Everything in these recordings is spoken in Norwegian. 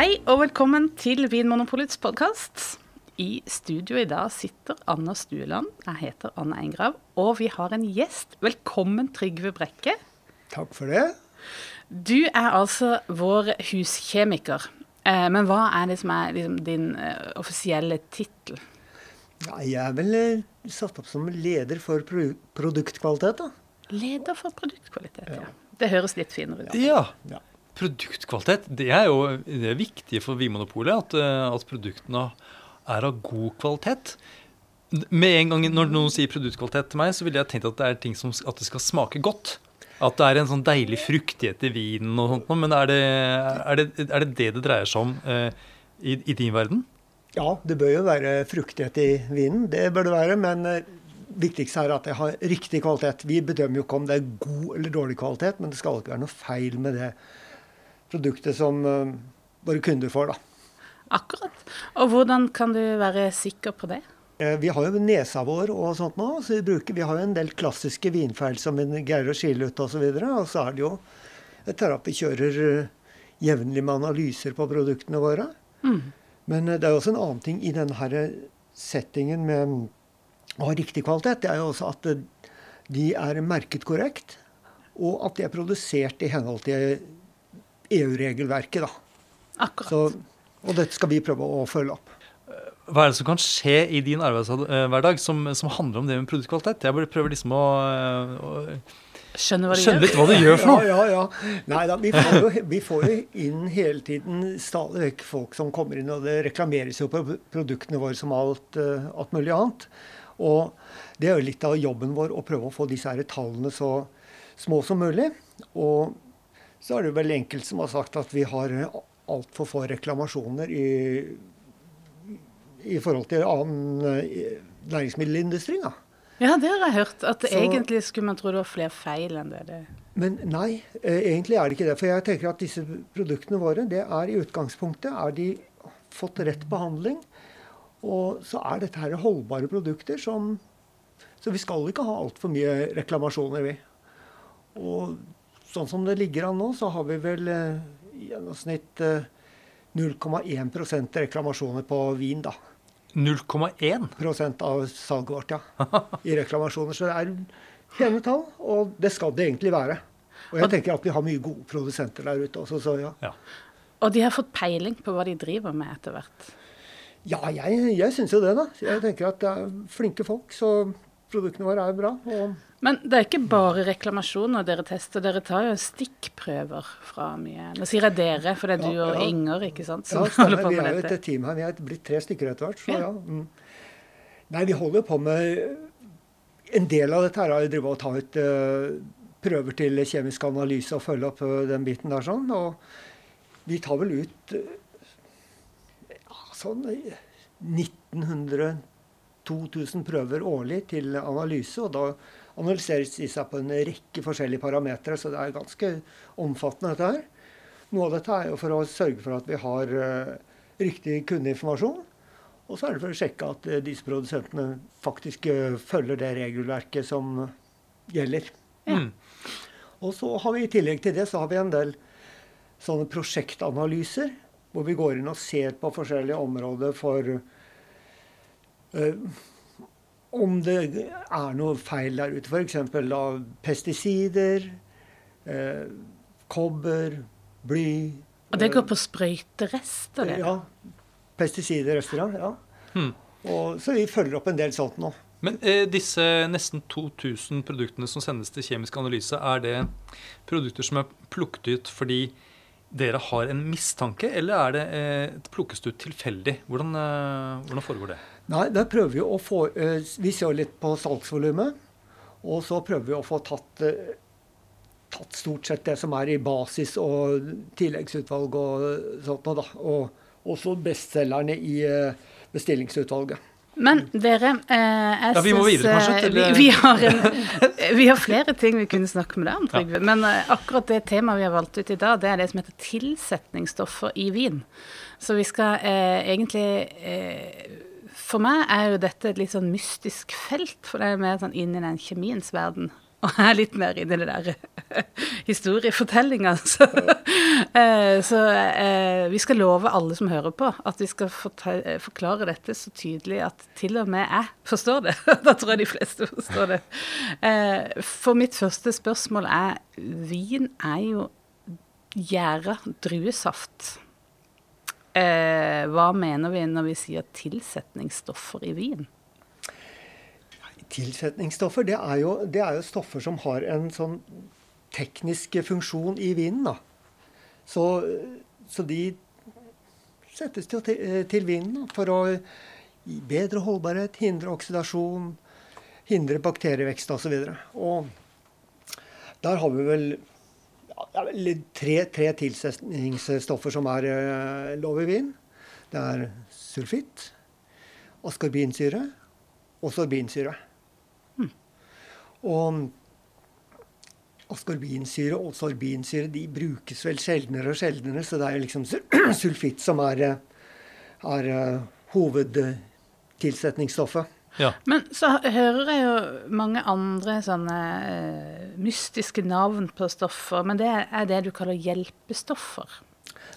Hei og velkommen til Vinmonopolets podkast. I studio i dag sitter Anna Stueland. Jeg heter Anna Engrav. Og vi har en gjest. Velkommen, Trygve Brekke. Takk for det. Du er altså vår huskjemiker. Eh, men hva er det som er liksom, din uh, offisielle tittel? Ja, jeg er vel uh, satt opp som leder for pro produktkvalitet, da. Leder for produktkvalitet, ja. ja. Det høres litt finere ut. Ja. ja produktkvalitet, det er jo det er viktig for Vinmonopolet at, eh, at, produktene er av god kvalitet. Med en gang Når noen sier produktkvalitet til meg, så ville jeg tenkt at det er ting som at det skal smake godt. At det er en sånn deilig fruktighet i vinen og sånt. Men er det er det, er det, det, det dreier seg om eh, i, i, din verden? Ja, det bør jo være fruktighet i vinen. Det bør det være. Men eh, viktigst er at det har riktig kvalitet. Vi bedømmer jo ikke om det er god eller dårlig kvalitet, men det skal ikke være noe feil med det produktet som uh, våre kunder får. da. Akkurat. Og hvordan kan du være sikker på det? Eh, vi har jo nesa vår og sånt nå, så vi, bruker, vi har jo en del klassiske vinfeil som vi greier å skille ut osv. Og, så og så er det jo etter at vi kjører uh, jevnlig med analyser på produktene våre. Mm. Men det er jo også en annen ting i denne settingen med å ha riktig kvalitet. Det er jo også at de er merket korrekt, og at de er produsert i henhold til EU-regelverket. Så, og dette skal vi prøve å følge opp. Hva er det som kan skje i din arbeidshverdag som, som handler om det med produktkvalitet? Jeg prøver liksom å, å Skjønne hva du Skjønne litt hva du gjør for noe. Ja, ja, ja. Nei da, vi vi får jo inn hele tiden stadig vekk folk som kommer inn, og det reklameres jo på produktene våre som alt, alt mulig annet. Og det er jo litt av jobben vår å prøve å få disse her tallene så små som mulig. Og så er det veldig enkelt som har sagt at vi har altfor få reklamasjoner i, i forhold til annen eh, næringsmiddelindustri. Da. Ja, det har jeg hørt. At så, egentlig skulle man tro det var flere feil enn det det Men nei, eh, egentlig er det ikke det. For jeg tenker at disse produktene våre, det er i utgangspunktet er de fått rett behandling. Og så er dette her holdbare produkter som Så vi skal ikke ha altfor mye reklamasjoner, vi. Og sånn som det ligger an nå, så har vi vel eh, i gjennomsnitt 0,1 eh, reklamasjoner på vin, da. 0,1 av salget vårt, ja. I reklamasjoner. Så det er pene tall, og det skal det egentlig være. Og jeg tenker at vi har mye gode produsenter der ute også, så ja. ja. Og de har fått peiling på hva de driver med etter hvert? Ja, jeg, jeg syns jo det, da. Jeg tenker at det er flinke folk, så produktene våre er bra. og men det er ikke bare reklamasjoner dere tester, dere tar jo stikkprøver fra mye Nå sier jeg dere, for det er du ja, og Inger ikke sant, som ja, holder på med dette. Vi er jo et team her, vi er blitt tre stykker etter hvert. Så ja. ja. Mm. Nei, vi holder på med En del av dette her er å ta ut uh, prøver til kjemisk analyse og følge opp uh, den biten der sånn. Og vi tar vel ut sånn 1900 2000 prøver årlig til analyse. og da analyseres disse på en rekke forskjellige parametere, så det er ganske omfattende, dette her. Noe av dette er jo for å sørge for at vi har uh, riktig kundeinformasjon. Og så er det for å sjekke at uh, disse produsentene faktisk uh, følger det regelverket som gjelder. Ja. Mm. Og så har vi i tillegg til det så har vi en del sånne prosjektanalyser, hvor vi går inn og ser på forskjellige områder for om det er noe feil der ute. F.eks. av pesticider, eh, kobber, bly Og det går på sprøyterester? Det. Ja. Pesticiderrester, ja. Hmm. Og, så vi følger opp en del sånt nå. Men eh, disse nesten 2000 produktene som sendes til kjemisk analyse, er det produkter som er plukket ut fordi dere har en mistanke, eller er det eh, plukkes det ut tilfeldig? Hvordan, eh, hvordan foregår det? Nei, da prøver vi å få eh, Vi ser litt på salgsvolumet. Og så prøver vi å få tatt, eh, tatt, stort sett det som er i basis og tilleggsutvalg og sånt noe. Og også bestselgerne i eh, bestillingsutvalget. Men dere, eh, jeg ja, Vi må videre, kanskje? Vi, vi, har en, vi, har flere ting vi kunne snakke med deg om, Trygve. Ja. Men akkurat det temaet vi har valgt ut i dag, det er det som heter tilsetningsstoffer i vin. Så vi skal eh, egentlig eh, for meg er jo dette et litt sånn mystisk felt, for det er mer sånn inn i den kjemiens verden. Og jeg er litt mer inn i det der historiefortellinga. Så, eh, så eh, vi skal love alle som hører på, at vi skal forklare dette så tydelig at til og med jeg forstår det. da tror jeg de fleste forstår det. Eh, for mitt første spørsmål er Vin er jo gjæra druesaft. hva mener vi når vi sier tilsetningsstoffer i vin? Tilsetningsstoffer det er, jo, det er, jo, stoffer som har en sånn teknisk funksjon i vinen. da. Så, så de settes til, til vinen for å gi bedre holdbarhet, hindre oksidasjon, hindre bakterievekst osv. Og, og der har vi vel ja, tre, tre tilsetningsstoffer som er uh, lov i vin. Det er sulfitt, askorbinsyre og sorbinsyre. Og askorbinsyre og sorbinsyre de brukes vel sjeldnere og sjeldnere, så det er liksom sulfitt som er, er uh, hovedtilsetningsstoffet. Ja. Men så hører jeg jo mange andre sånne uh, mystiske navn på stoffer. Men det er det du kaller hjelpestoffer.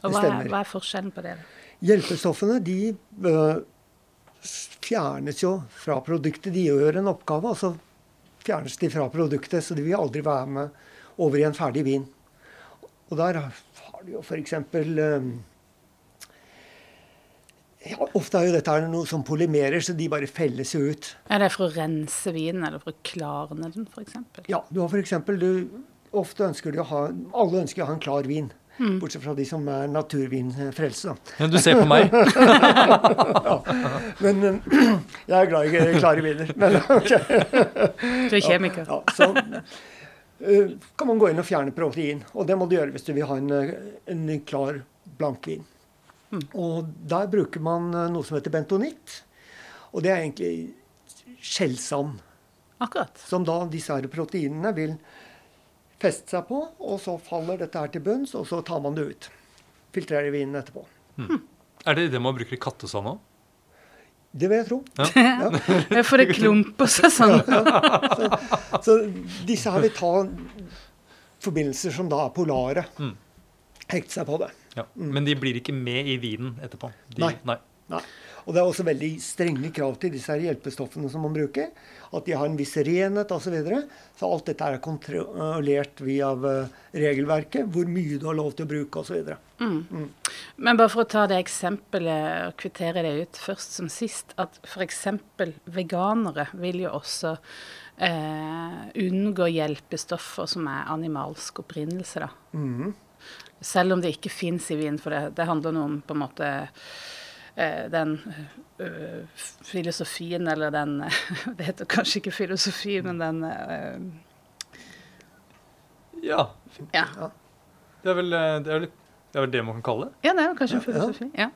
Og hva er, hva er, forskjellen på det? Hjelpestoffene de uh, fjernes jo fra produktet. De gjør en oppgave. altså fjernes de fra produktet, så de vil aldri være med over i en ferdig vin. Og der har de jo f.eks. Um, ja, ofte er jo dette noe som polymerer, så de bare felles jo ut. Er det for å rense vinen, eller for å klarne den, f.eks.? Ja, du har f.eks. Ofte ønsker du å ha Alle ønsker å ha en klar vin. Mm. Bortsett fra de som er naturvinfrelse. Men du ser på meg. ja. Men jeg er glad i klare viner. Men, okay. Du er kjemiker. Ja, så uh, kan man gå inn og fjerne protein. Og det må du gjøre hvis du vil ha en, en klar blankvin. Mm. Og der bruker man noe som heter bentonitt. Og det er egentlig skjellsand. Akkurat. Som da disse her proteinene vil feste seg på, og så faller dette her til bunns, og så tar man det ut. Filtrerer vinen etterpå. Hmm. Er det det man bruker i kattesand òg? Det vil jeg tro. Ja. ja. For det klumper seg sånn. Ja, så, så, disse her vil ta forbindelser som da er polare. Mm. Hekte seg på det. Ja. Mm. Men de blir ikke med i vinen etterpå? De, nei. nei. nei. Og det er også veldig strenge krav til disse her hjelpestoffene som man bruker. At de har en viss renhet osv. Så, videre. så alt dette er kontrollert via eh, regelverket. Hvor mye du har lov til å bruke osv. Mm. Mm. Men bare for å ta det eksempelet og kvittere det ut først som sist, at f.eks. veganere vil jo også eh, unngå hjelpestoffer som er animalsk opprinnelse. da. Mm. Selv om det ikke fins i vin, for det, det handler noe om på en måte den uh, filosofien, eller den Det heter kanskje ikke filosofi, men den uh, ja. ja. Det, er vel, det, er vel, det, er vel, det man kan kalle det? Ja, det er kanskje ja, filosofi. Ja.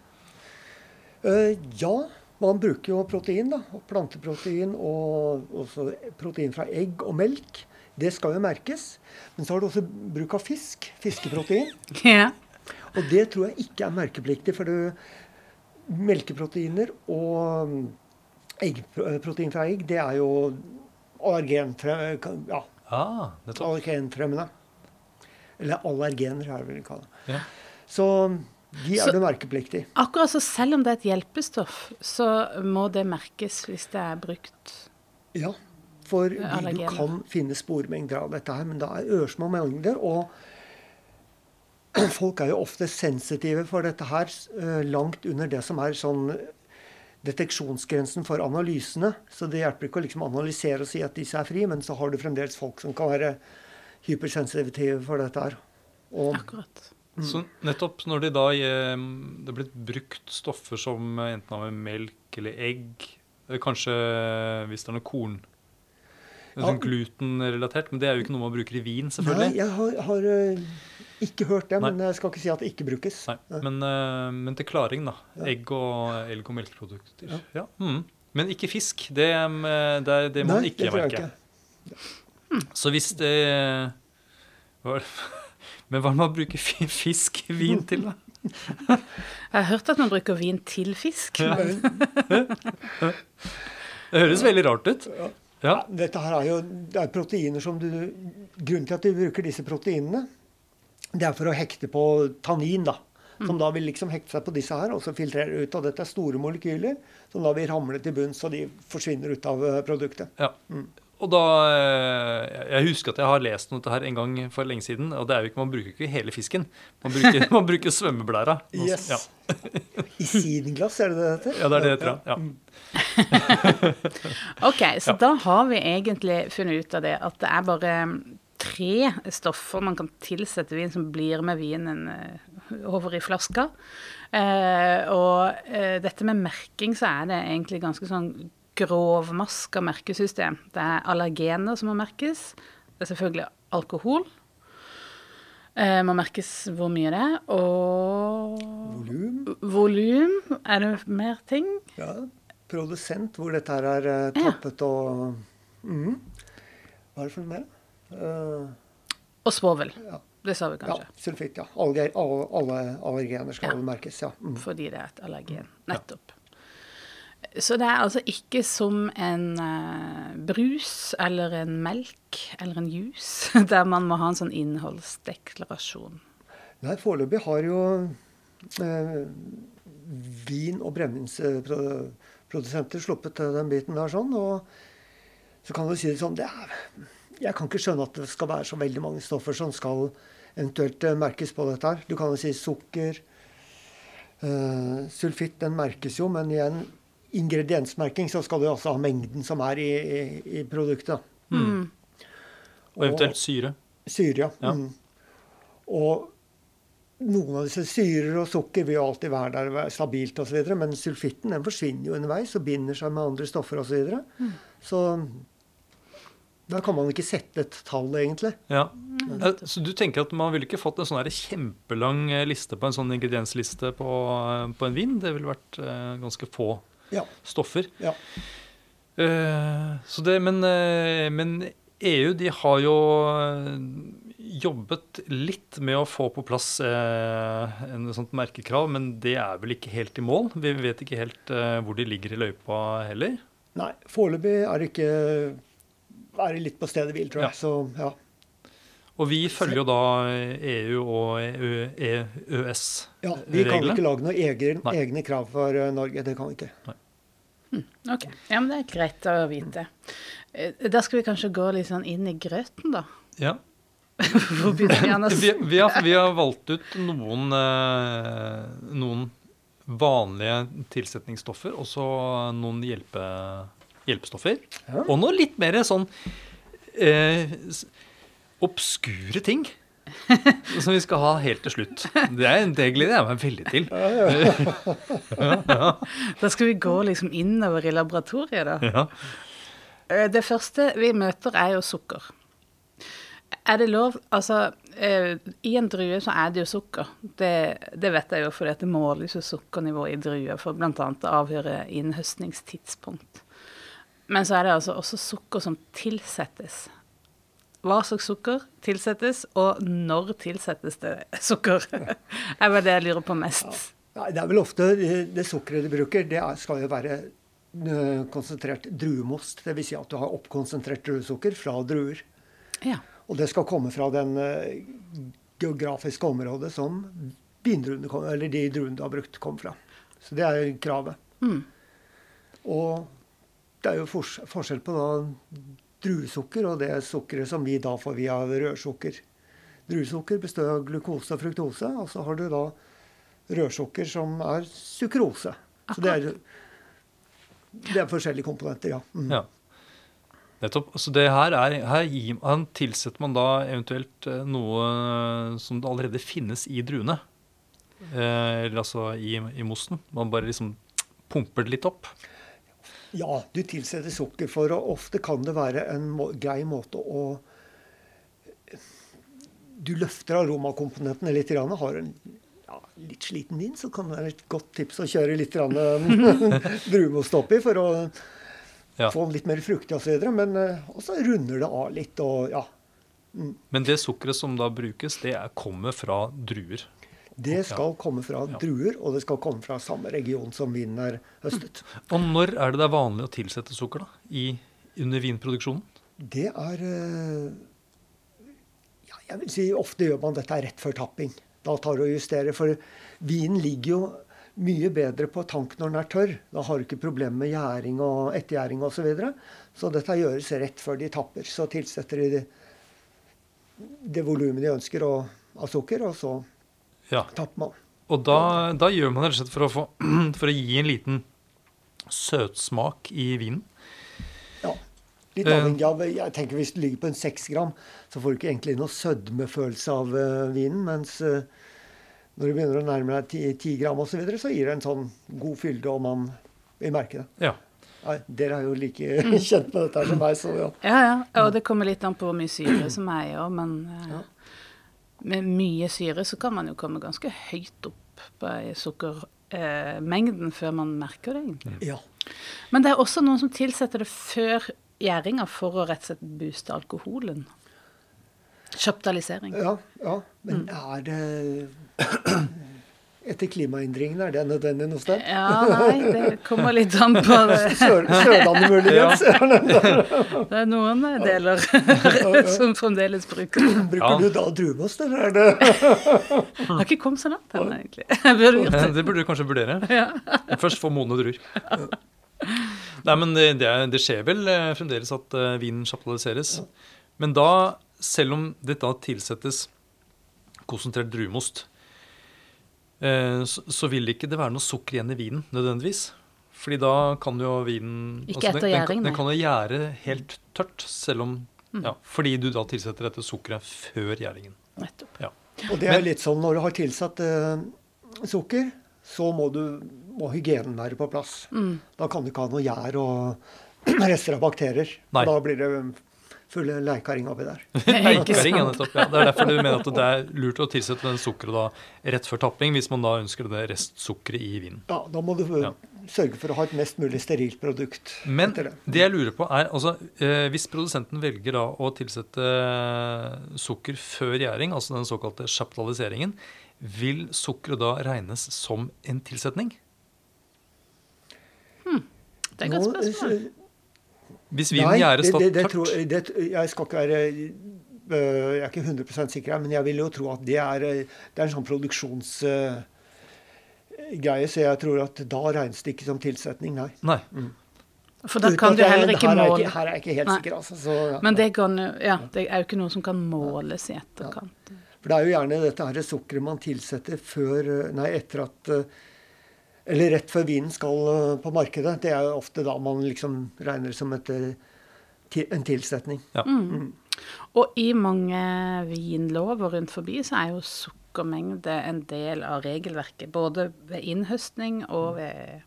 Uh, ja. Man bruker jo protein, da. og Planteprotein og også protein fra egg og melk. Det skal jo merkes. Men så har du også bruk av fisk. Fiskeprotein. Ja. Og det tror jeg ikke er merkepliktig. for det melkeproteiner og mm, eggprotein fra egg, det er jo allergenfremmende. Ja, ah, allergenfremmende. Eller allergener, er det vel kalt. Ja. Så de er så, det merkepliktig. Akkurat så selv om det er et hjelpestoff, så må det merkes hvis det er brukt Ja, for du kan finne spormengder av dette her, men det er ørsmå mengder. og folk er jo ofte sensitive for dette her, langt under det som er sånn deteksjonsgrensen for analysene. Så det hjelper ikke å liksom analysere og si at disse er fri, men så har du fremdeles folk som kan være hypersensitive for dette her. Og, Akkurat. Mm. Så nettopp når de da det er blitt brukt stoffer som enten av melk eller egg, kanskje hvis det er noe korn Sånn glutenrelatert, men det er jo ikke noe man bruker i vin, selvfølgelig. Nei, jeg har, har ikke hørt det, Nei. men jeg skal ikke si at det ikke brukes. Nei, Men, uh, men til klaring, da. Egg og elg- og melkeprodukter. Ja. ja. Mm. Men ikke fisk. Det, eh, det, det må man ikke merke. Ikke. Hmm. Så hvis det hva, Men hva er det man bruker fisk vin til, da? Jeg har hørt at man bruker vin til fisk. Ja. det høres veldig rart ut. Ja. Dette her er jo det er proteiner som du Grunnen til at du bruker disse proteinene, det er for å hekte på tannin, da. Som da vil liksom hekte seg på disse her, og så filtrere ut. Og dette er store molekyler som da vil ramle til bunns, og de forsvinner ut av eh, produktet. Ja. Og da eh, Jeg husker at jeg har lest noe her en gang for lenge siden. Og det er jo ikke, man bruker ikke hele fisken. Man bruker, man bruker svømmeblæra. Yes. Ja. Isinglass, er det det heter? ja, det er det det heter. Ja. Ja. Ok, så Ja. da har vi egentlig funnet ut av det at det er bare tre stoffer man kan tilsette vin som blir med vinen eh, over i flaska. Eh, og eh, dette med merking, så er det egentlig ganske sånn grovmaska merkesystem. Det er allergener som må merkes. Det er selvfølgelig alkohol. Eh, må merkes hvor mye det er. Og Volum. volum. Er det mer ting? Ja. Produsent, hvor dette her er tappet ja. og mm. Hva er det for noe mer? Eh, Og svovel. Ja. Det sa vi ja, kanskje. sulfitt. Ja. Alle, alle, alle allergener skal Ja. merkes. ja. Mm. Fordi det er et allergen. Nettopp. Så det er altså ikke som en eh, brus eller en melk eller en juice, der man må ha en sånn innholdsdeklarasjon. Nei, foreløpig har jo eh, vin- og brennevinsprodusenter sluppet den biten der sånn. Og så kan du si det sånn det er, Jeg kan ikke skjønne at det skal være så veldig mange stoffer som skal eventuelt eh, merkes på dette her. Du kan jo si sukker. Uh, sulfitt den merkes jo, men i en ingrediensmerking så skal du også ha mengden som er i, i, i produktet. Mm. Og eventuelt syre. Syre, ja. Ja. Mm. Og noen av disse syrer og sukker vil jo alltid være der være stabilt videre, Men sulfitten den forsvinner jo underveis og binder seg med andre stoffer osv. Så, videre. så da kan man ikke sette et tall, egentlig. Ja. Eh, Så du tenker at man ville ikke fått en sånn kjempelang eh, liste på en sånn ingrediensliste på, eh, på en vin? Det ville vært eh, ganske få Ja. stoffer. ja. Eh, så det, men, men EU de har jo jobbet litt med å få på plass eh, en sånt merkekrav, men det er vel ikke helt i mål? Vi vet ikke helt eh, hvor de ligger i løypa heller. Nei, foreløpig er det ikke det litt på stedet hvil, tror jeg. Ja. Så ja. Og vi følger jo da EU og EØS-reglene. ja. Vi kan ikke lage noen egen, egne krav for eh, Norge. Det kan vi ikke. Ok, ja, men det er greit å vite. Eh, Da skal vi kanskje gå litt sånn inn i grøten, da. Ja. Hvor begynner vi, Vi, har, vi har valgt ut noen, eh, noen vanlige tilsetningsstoffer og så noen hjelpe, hjelpestoffer. Ja. Og noe litt mer sånn eh, obskure ting. Som vi skal ha helt til slutt. Det, er, det gleder jeg meg veldig til. Da skal vi gå liksom innover i laboratoriet, da. Ja. Eh, Det første vi møter, er jo sukker. Er det lov Altså, eh, i en drue så er det jo sukker. Det, det vet jeg jo, for det måles jo sukkernivå i druer for bl.a. å avgjøre innhøstningstidspunkt. Men så er det altså også sukker som tilsettes. Hva slags sukker tilsettes, og når tilsettes det sukker? er vel det jeg lurer på mest. Ja. det er vel ofte det, det sukkeret du bruker, det skal jo være eh, konsentrert druemost. Dvs. Si at du har oppkonsentrert druesukker fra druer. Ja. Og det skal komme fra den eh, geografiske området som vindruene eller de druene du har brukt, kom fra. Så det er kravet. Mm. Og det er jo forskjell på da druesukker og det sukkeret som vi da får via rødsukker. Druesukker består av glukose og fruktose, og så har du da rødsukker som er sukrose. Så det er, det er forskjellige komponenter, ja. Mm. ja. Nettopp. Så det her er Her gir, tilsetter man da eventuelt eh, noe som det allerede finnes i druene. Eh, eller altså i, i mosten. Man bare liksom pumper det litt opp. Ja, du tilsetter sukker for, og ofte kan det være en må grei måte å Du løfter aromakomponentene litt. Grann, har en ja, litt sliten vin, så kan det være et godt tips å kjøre litt brunost oppi for å Ja. få den litt mer fruktig osv. Men eh, også runder det av litt. og ja, Men det sukkeret som da brukes, det er, kommer fra druer. Det skal komme fra druer, og det skal komme fra samme region som vinen er høstet. Og når er det det er vanlig å tilsette sukker da, i, under vinproduksjonen? Det er eh, ja, Jeg vil si ofte gjør man dette rett før tapping. Da tar du og justerer. For vinen ligger jo mye bedre på tank når den er tørr. Da har du ikke problemer med gjæring og ettergjæring osv. Så, videre. så dette gjøres rett før de tapper. Så tilsetter de det, det volumet de ønsker av sukker, og så Ja. tapper man. Og da, da gjør man det rett og slett for å, få, for å gi en liten søtsmak i vinen. Ja. Litt Eh. avhengig av jeg tenker Hvis det ligger på en seks gram, så får du ikke egentlig noe sødmefølelse av eh, vinen. Mens eh, når du begynner å nærme deg ti, ti gram osv., så, videre, så gir det en sånn god fylde, og man vil merke det. Ja. Nei, dere er jo like kjent med dette som meg, så ja. Ja, ja. Og det kommer litt an på hvor mye syre som er i òg, men Ja. Med mye syre så kan man jo komme ganske høyt opp på sukkermengden før man merker det. egentlig. ja. Men det er også noen som tilsetter det før gjæringa for å rett og slett booste alkoholen. Kjøptalisering. Ja, ja. Men Mm. er det Etter klimaendringene, er det nødvendig noe sted? Ja, nei, det kommer litt an på det. Sør, Sørlandet muligens? Det er noen deler som fremdeles bruker det. Bruker Ja. du da druemost, eller er det Jeg har ikke kommet så langt ennå, egentlig. Jeg burde gjort det. Det burde du kanskje vurdere. Ja. Først få modne druer. Nei, men det, det, er- skjer vel eh, fremdeles at eh, vinen sjapitaliseres. Men da, selv om dette tilsettes konsentrert druemost, så, så vil ikke det være noe sukker igjen i vinen nødvendigvis. Fordi da kan jo vinen Ikke altså, etter den, gjæring, den, nei. den kan jo gjære helt tørt, selv om Mm. ja, Fordi du da tilsetter dette sukkeret før gjæringen. Nettopp. Ja. Og det er Men- litt sånn når du har tilsatt eh, sukker, så må, du, må hygienen være på plass. Mm. Da kan du ikke ha noe gjær og rester av bakterier. Nei. Da blir det fulle leikaring oppi der. Ikke Leikaring, ja, nettopp. Ja, det er derfor du mener at det er lurt å tilsette den sukkeret da rett før tapping, hvis man da ønsker det restsukkeret i vinen. Ja, Da må du Ja. sørge for å ha et mest mulig sterilt produkt Men det. det jeg lurer på er, altså, eh, hvis produsenten velger da å tilsette eh, sukker før gjæring, altså den såkalte chaptaliseringen, vil sukkeret da regnes som en tilsetning? Det er et godt spørsmål. Hvis vinen Nei, gjerdet det, tørt? tror, det, jeg skal ikke være øh, Jeg er ikke 100 sikker, her, men jeg vil jo tro at det er, øh, det er en sånn produksjonsgreie. så jeg tror at da regnes det ikke som tilsetning, nei. Nei. For da kan du heller ikke her er jeg måle ikke, her er jeg ikke helt Nei. sikker, altså. Så, ja. Men det, kan, ja, det er jo ikke noe som kan måles i etterkant. For det er jo gjerne dette her sukkeret man tilsetter før, øh, nei, etter at øh, Eller rett før vinen skal øh, på markedet. Det er jo ofte da man liksom regner som et, øh, en tilsetning. Ja. Og i mange vinlover rundt forbi så er jo sukkermengde en del av regelverket. Både ved innhøstning og ved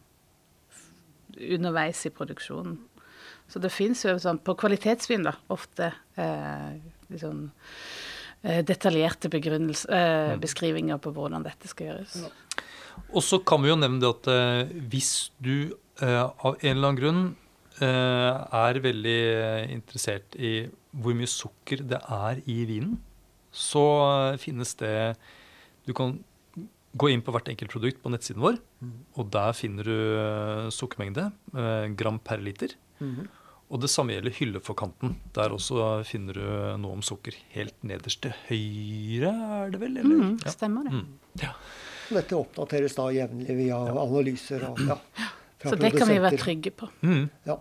underveis i produksjonen. Så det fins jo sånn på kvalitetsvin da, ofte eh, eh, detaljerte eh, beskrivinger på hvordan dette skal gjøres. Og så kan vi jo nevne det at eh, hvis du eh, av en eller annen grunn eh, er veldig interessert i hvor mye sukker det er i vinen, så eh, finnes det Du kan gå inn på hvert enkelt produkt på nettsiden vår, og der finner du eh, sukkermengde, eh, gram per liter. Og det samme gjelder hylleforkanten. Der også finner du noe om sukker. Helt nederst til høyre, er det vel? Eller? Mm, stemmer det. Mm. Ja. Dette oppdateres da jevnlig via analyser og ja, fra Så det kan vi være trygge på. Mm. Ja.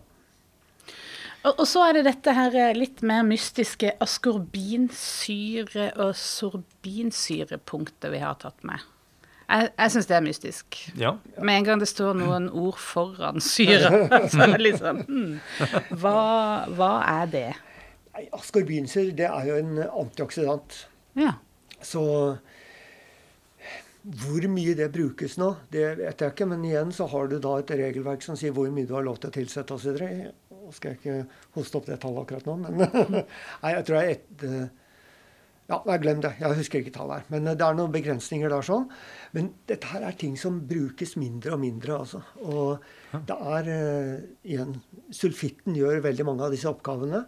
Og, og så er det dette her eh, litt mer mystiske askorbinsyre- og sorbinsyrepunktet vi har tatt med. Jeg, jeg syns det er mystisk. ja. Med en gang det står noen ord foran syre, så er det litt sånn hmm, hva, hva er det? Askorbinsyre det er jo en antioksidant. Ja. Så hvor mye det brukes nå, det vet jeg ikke. Men igjen så har du da et regelverk som sier hvor mye du har lov til å tilsette osv. Nå skal jeg ikke hoste opp det tallet akkurat nå, men Nei, jeg tror jeg et eh, Ja, nei, glem det. Jeg husker ikke tallet her. Men det er noen begrensninger der sånn. Men dette her er ting som brukes mindre og mindre, altså. Og det er eh, igjen Sulfitten gjør veldig mange av disse oppgavene.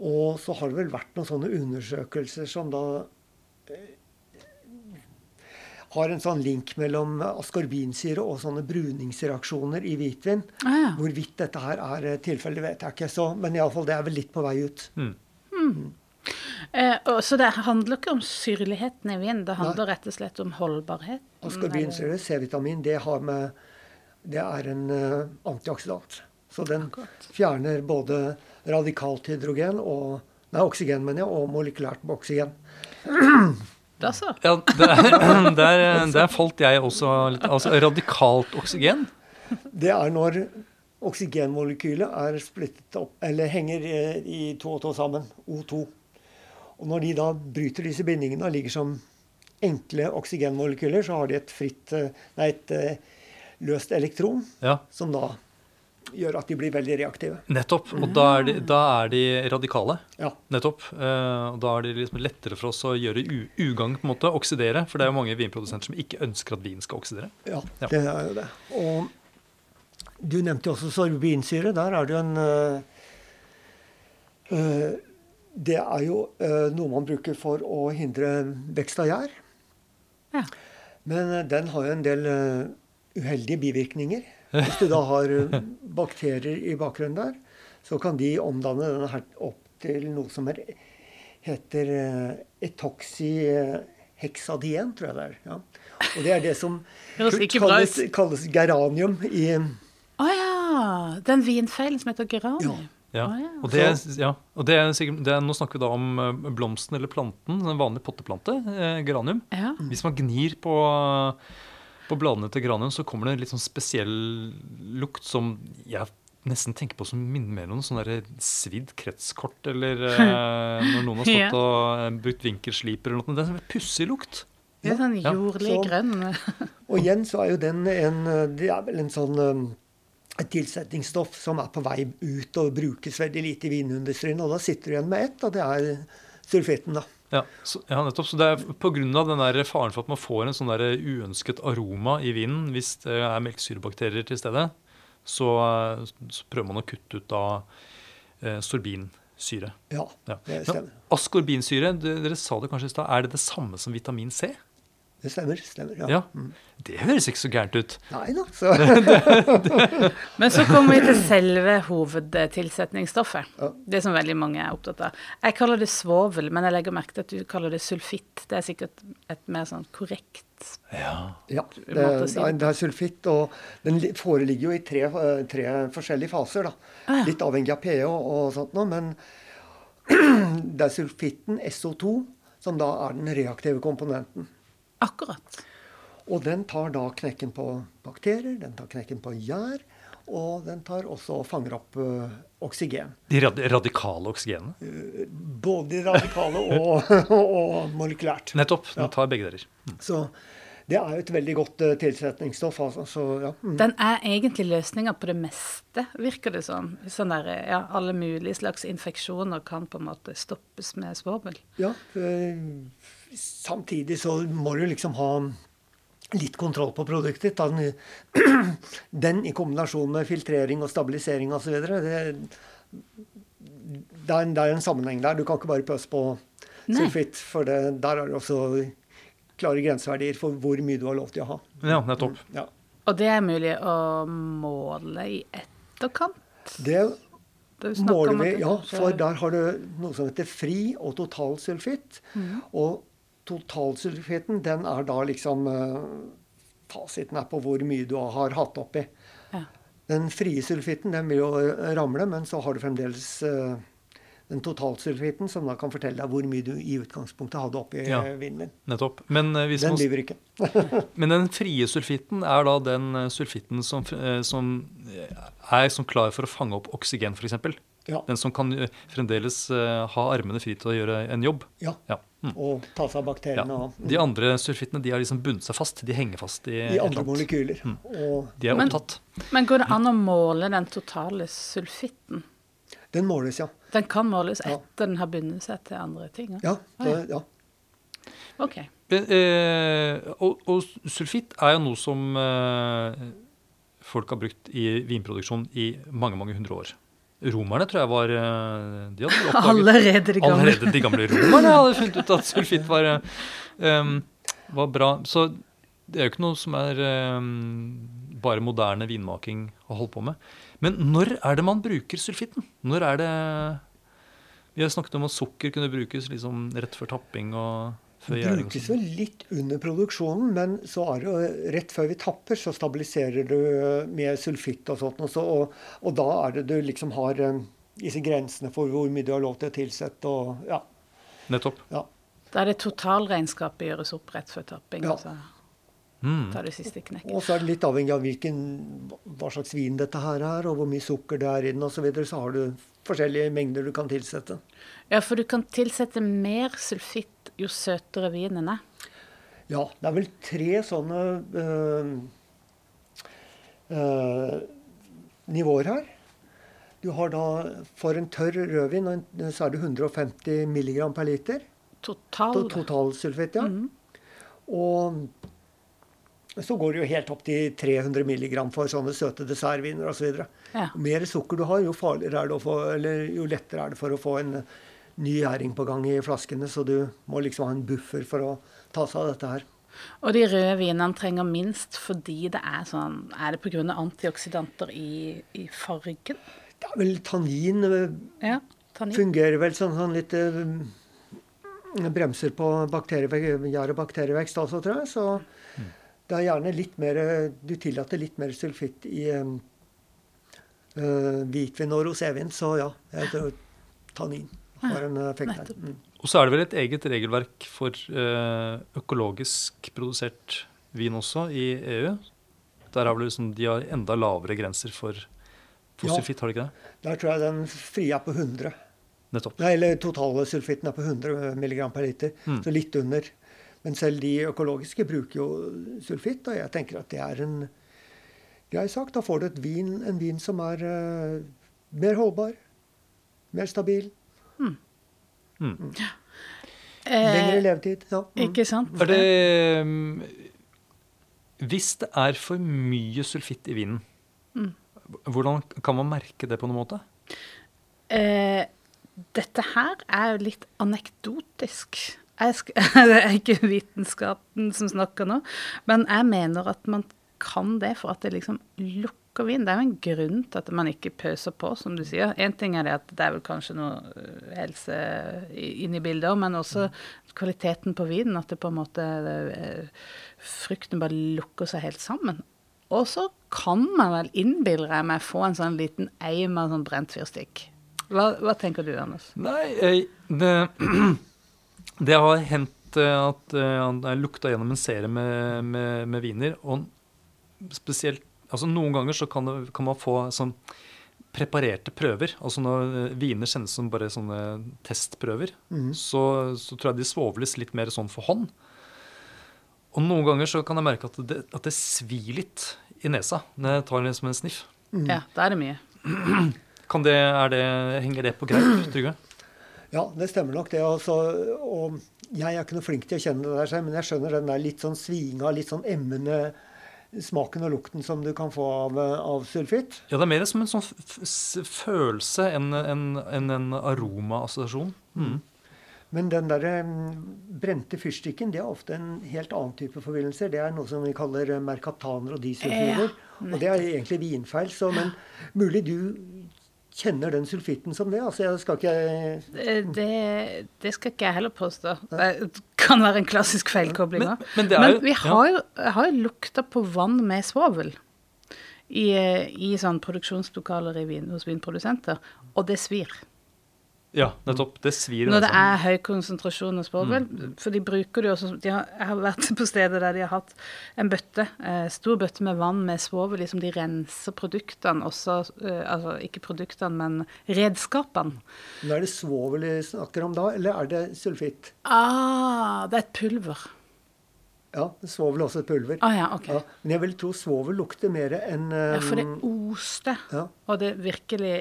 Og så har det vel vært noen sånne undersøkelser som da eh, har en sånn link mellom askorbinsyre og sånne bruningsreaksjoner i hvitvin. Ah, ja. Hvorvidt dette her er eh, tilfellet, vet jeg ikke. Så, men iallfall, det er vel litt på vei ut. Eh, og, så det handler ikke om syrligheten i vinen, det handler rett og slett om holdbarhet? Askorbinsyre, C-vitamin, det, har med, det er en uh, antioksidant. Så den Akkurat. fjerner både radikalt hydrogen og Nei, oksygen, mener jeg, og molekylært oksygen. Da så. Ja, der, der, der falt jeg også litt Altså radikalt oksygen. Det er når oksygenmolekylet er splittet opp, eller henger eh, i to og to sammen, O2. Og når de da bryter disse bindingene og ligger som enkle oksygenmolekyler, så har de et fritt, eh, nei, et eh, løst elektron, Ja, som da gjør at de blir veldig reaktive. nettopp. Og da er de, da er de radikale. Ja. Nettopp. Eh, og da er det liksom lettere for oss å gjøre u ugagn, på en måte, oksidere. For det er jo mange vinprodusenter som ikke ønsker at vin skal oksidere. Ja, Ja. det er jo det. Og du nevnte jo også sorbinsyre. Der er det jo en øh, øh, Det er jo øh, noe man bruker for å hindre vekst av gjær. Ja. Men den har jo en del uheldige bivirkninger. Hvis du da har bakterier i bakgrunnen der, så kan de omdanne denne her opp til noe som er, heter øh, etoxyhexadien, tror jeg det er. Ja. Og det er det som kalles, kalles geranium i Å ja! Den vinfeilen som heter geranium. Ja. Å, ja. Og, det, ja. og det er sikkert, det er, nå snakker vi da om eh, blomsten eller planten, en vanlig potteplante, eh, geranium. Ja. Hvis man gnir på, på bladene til geranium, så kommer det en litt sånn spesiell lukt som jeg nesten tenker på som minner mer om sånn svidd kretskort, eller eh, når noen har stått Ja. og brukt vinkelsliper eller noe. Det er en sånn pussig lukt. Det er sånn Ja. jordlig Så- grønn. Og igjen så er jo den en Det er vel en sånn um, et tilsetningsstoff som er på vei ut og brukes veldig lite i vinindustrien. Og da sitter du igjen med ett, og det er sulfitten, da. Ja, så, ja, nettopp. Så det er pga. faren for at man får en sånn der uønsket aroma i vinen hvis det er melkesyrebakterier til stede, så, så prøver man å kutte ut da eh, sorbinsyre. Ja, Ja. det Ja, stemmer. Ascorbinsyre, det, dere sa det kanskje i stad, er det det samme som vitamin C? Det stemmer. stemmer ja. Ja. Det høres ikke så gærent ut. Nei da. Så, Men så kommer vi til selve hovedtilsetningsstoffet. Ja. Det som veldig mange er opptatt av. Jeg kaller det svovel, men jeg legger merke til at du kaller det sulfitt. Det er sikkert et mer sånn korrekt Ja. ja, det, måte å si det, er, det er sulfitt, og den foreligger jo i tre, tre forskjellige faser. da. Ah, ja. Litt avhengig av pH og sånt noe, men det er sulfitten, SO2, som da er den reaktive komponenten. Akkurat. Og den tar da knekken på bakterier, den tar knekken på gjær, og den tar også og fanger opp uh, oksygen. De rad radikale oksygenene. Både radikale og, og molekylært. Nettopp. Den Ja. tar begge deler. Så det er jo et veldig godt uh, tilsetningsstoff. Altså, så ja. mm. Den er egentlig løsninga på det meste, virker det som. Sånn der, ja, alle mulige slags infeksjoner kan på en måte stoppes med svovel. ja ø, samtidig så må du liksom ha litt kontroll på produktet ditt. Den, den i kombinasjon med filtrering og stabilisering osv. Det, det, er en- det er en sammenheng der. Du kan ikke bare pøse på Nei. sulfitt, for det, der er det også klare grenseverdier for hvor mye du har lov til å ha. Ja, nettopp. Ja. Og det er mulig å måle i etterkant. Det er måler vi, ja, for der har du noe som heter fri og totalsulfitt. Mhm. Og totalsulfitten, den er da liksom eh, Fasiten er på hvor mye du har hatt oppi. Ja. Den frie sulfitten den vil jo eh, ramle, men så har du fremdeles eh, den totalsulfitten, som da kan fortelle deg hvor mye du i utgangspunktet hadde oppi Ja. vinen din. nettopp. Men, hvis Den man, lyver ikke. men den frie sulfitten er da den sulfitten som, som er som klar for å fange opp oksygen, f.eks. Ja. Den som kan eh, fremdeles eh, ha armene fri til å gjøre en jobb. ja. Ja. Mm. Og ta seg av Ja. bakteriene De andre sulfittene de har liksom bundet seg fast. De henger fast i, i andre molekyler. Mm. Og De er opptatt. Men går det an å måle den totale sulfitten? den måles, ja. Den kan måles Ja. etter den har bundet seg til andre ting? Ja, ja, det, ja. Ok. Eh, og, og sulfitt er jo noe som eh, folk har brukt i vinproduksjon i mange, mange hundre år. Romerne tror jeg var eh, De oppdaget Allerede de gamle. Allerede de gamle romerne hadde funnet ut at sulfitt var, um, var bra. Så det er jo ikke noe som er um, bare moderne vinmaking å holde på med. Men når er det man bruker sulfitten? Når er det Vi har snakket om at sukker kunne brukes liksom rett før tapping og Det brukes vel litt under produksjonen, men så er det jo rett før vi tapper, så stabiliserer du med sulfitt og sånt. Og, så, og, og da er det du liksom har eh, disse grensene for hvor mye du har lov til å tilsette og ja. Nettopp. ja. Da er det totalregnskapet gjøres opp rett før tapping. Ja. Altså. så Mm. tar det siste knekket. Og så er det litt avhengig av hvilken, hva slags vin dette her er, og hvor mye sukker det er i den osv. Så, videre, så har du forskjellige mengder du kan tilsette. Ja, for du kan tilsette mer sulfitt jo søtere vinen er. Ja, det er vel tre sånne øh, øh, nivåer her. Du har da For en tørr rødvin så er det 150 mg per liter. Total. To- Totalsulfitt, ja. Mm. Og så går det jo helt opp til 300 mg for sånne søte dessertviner osv. Ja. Jo mer sukker du har, jo, er det å få, eller jo lettere er det for å få en ny gjæring på gang i flaskene. Så du må liksom ha en buffer for å ta seg av dette her. Og de røde vinene trenger minst fordi det er sånn Er det pga. antioksidanter i, i fargen? Det er vel tannin øh, Ja. Tannin. fungerer vel sånn, sånn litt øh, bremser på gjær- og bakterievekst også, tror jeg. Så det er gjerne litt mer Du tillater litt mer sulfitt i øh, hvitvin og rosévin, så ja. Jeg tror tannin har en effekt der. Mm. Og så er det vel et eget regelverk for eh, økologisk produsert vin også i EU. Der har vel liksom, de har enda lavere grenser for, for Ja. har de ikke det? Der tror jeg den frie er på 100. Nettopp. Nei, eller totale sulfitten er på 100 mg per liter, Mm. så litt under. Men selv de økologiske bruker jo sulfitt, og jeg tenker at det er en grei sak. Da får du et vin, en vin som er uh, mer holdbar, mer stabil, Mm. lengre Eh, levetid. Ja. Mm. ikke sant? Er det mm, Hvis det er for mye sulfitt i vinen, Mm. hvordan kan man merke det på noen måte? Eh, dette her er jo litt anekdotisk. Jeg sk det er ikke vitenskapen som snakker nå, men jeg mener at man kan det for at det liksom lukker vin. Det er jo en grunn til at man ikke pøser på, som du sier. Én ting er det at det er vel kanskje noe øh, helse inn i bildet òg, men også kvaliteten på vinen. At det på en måte øh, Frukten bare lukker seg helt sammen. Og så kan man vel, innbiller jeg meg, få en sånn liten eim av sånn brent fyrstikk. Hva, hva tenker du, Anders? Nei, eh, det, det har hendt eh, at jeg lukta gjennom en serie med, med, med viner. Og spesielt altså Noen ganger så kan, det, kan man få sånn preparerte prøver. Altså når eh, viner sendes som bare sånne testprøver, mm. så, så tror jeg de svovles litt mer sånn for hånd. Og noen ganger så kan jeg merke at det, at det svir litt i nesa når jeg tar liksom en sniff. Mm. Ja, da er det mye. Kan det, er det, henger det på greip, Trygve? Ja, det stemmer nok det. Altså, og jeg er ikke noe flink til å kjenne det der men jeg skjønner den der litt sånn svinga, litt sånn emmende smaken og lukten som du kan få av, av sulfitt. Ja, det er mer som en sånn følelse enn en, en, en aromaassosiasjon. Mm. Men den der mm, brente fyrstikken det er ofte en helt annen type forvillelser. Det er noe som vi kaller mercataner og disulfider. og det er egentlig vinfeil. Så, men mulig du kjenner den sulfitten som det. Altså, jeg skal ikke Det, det, det skal ikke jeg heller påstå. Det kan være en klassisk feilkobling Men- òg. men men, men, vi har jo, har jo lukta på vann med svovel i, i sånn produksjonslokaler i vin, hos vinprodusenter, og det svir. Ja, nettopp. Det svir. Når det er høy konsentrasjon av svovel. For de bruker det jo også de har, Jeg har vært på steder der de har hatt en bøtte, eh, stor bøtte med vann med svovel. Liksom de renser produktene også, eh, altså ikke produktene, men redskapene. Men Er det svovel vi snakker om da, eller er det sulfitt? Ah, det er et pulver. Ja, svovel er også et pulver. Ah ja, okay. Ja, men jeg vil tro svovel lukter mer enn Ja, for det um, oste, ja, og det virkelig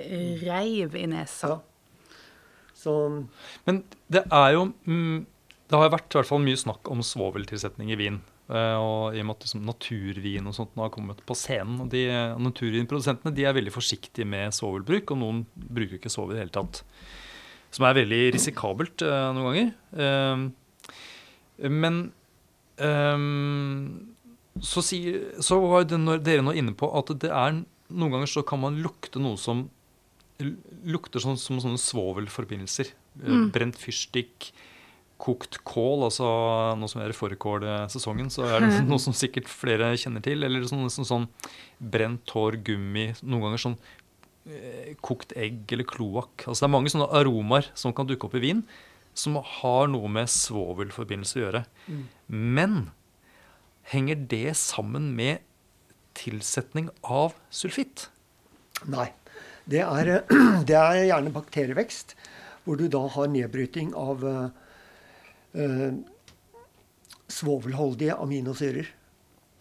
reiv i nesa. ja. Så Men det er jo mm, Det har vært i hvert fall mye snakk om svoveltilsetning i vin. Eh, og i og med at liksom, naturvin og sånt har kommet på scenen. og de, Naturvinprodusentene de er veldig forsiktige med svovelbruk, og noen bruker ikke svovel i det hele tatt. Som er veldig risikabelt uh, noen ganger. Uh, men um, så, sier, så var dere nå inne på at det er noen ganger så kan man lukte noe som lukter sånn, som sånne svovelforbindelser. Eh, Mm. Brent fyrstikk, kokt kål, altså nå som er fårikålsesongen, så er det noe som sikkert flere kjenner til. Eller sånn, sånn, sånn brent hår, gummi, noen ganger sånn eh, kokt egg eller kloakk. Altså det er mange sånne aromaer som kan dukke opp i vin, som har noe med svovelforbindelse å gjøre. Mm. Men henger det sammen med tilsetning av sulfitt? Nei. Det er, eh, det er gjerne bakterievekst, hvor du da har nedbryting av eh, eh, svovelholdige aminosyrer.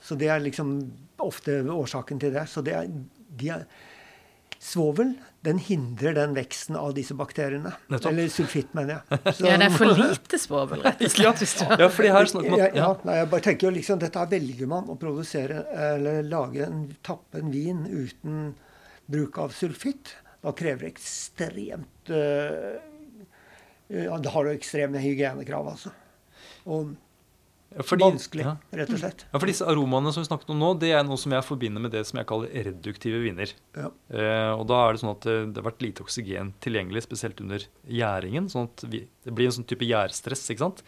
Så det er liksom ofte årsaken til det. Så det er, de er Svovel den hindrer den veksten av disse bakteriene. Nettopp. Eller sulfitt, mener jeg. Så- Ja, det er for lite svovel, rett og slett. Ja, fordi her har snakket med. ja, ja, ja. nei, jeg bare tenker jo liksom, Dette velger man å produsere eller lage en, tappe en vin uten bruk av sulfitt. Da krever det ekstremt uh, ja, Det har du ekstreme hygienekrav, altså. Og fordi- vanskelig, Ja. rett og slett. Ja, for disse aromaene som vi snakket om nå, det er noe som jeg forbinder med det som jeg kaller reduktive viner. Ja. Eh, og da er det sånn at det, det har vært lite oksygen tilgjengelig, spesielt under gjæringen. sånn at vi, Det blir en sånn type gjærstress, ikke sant?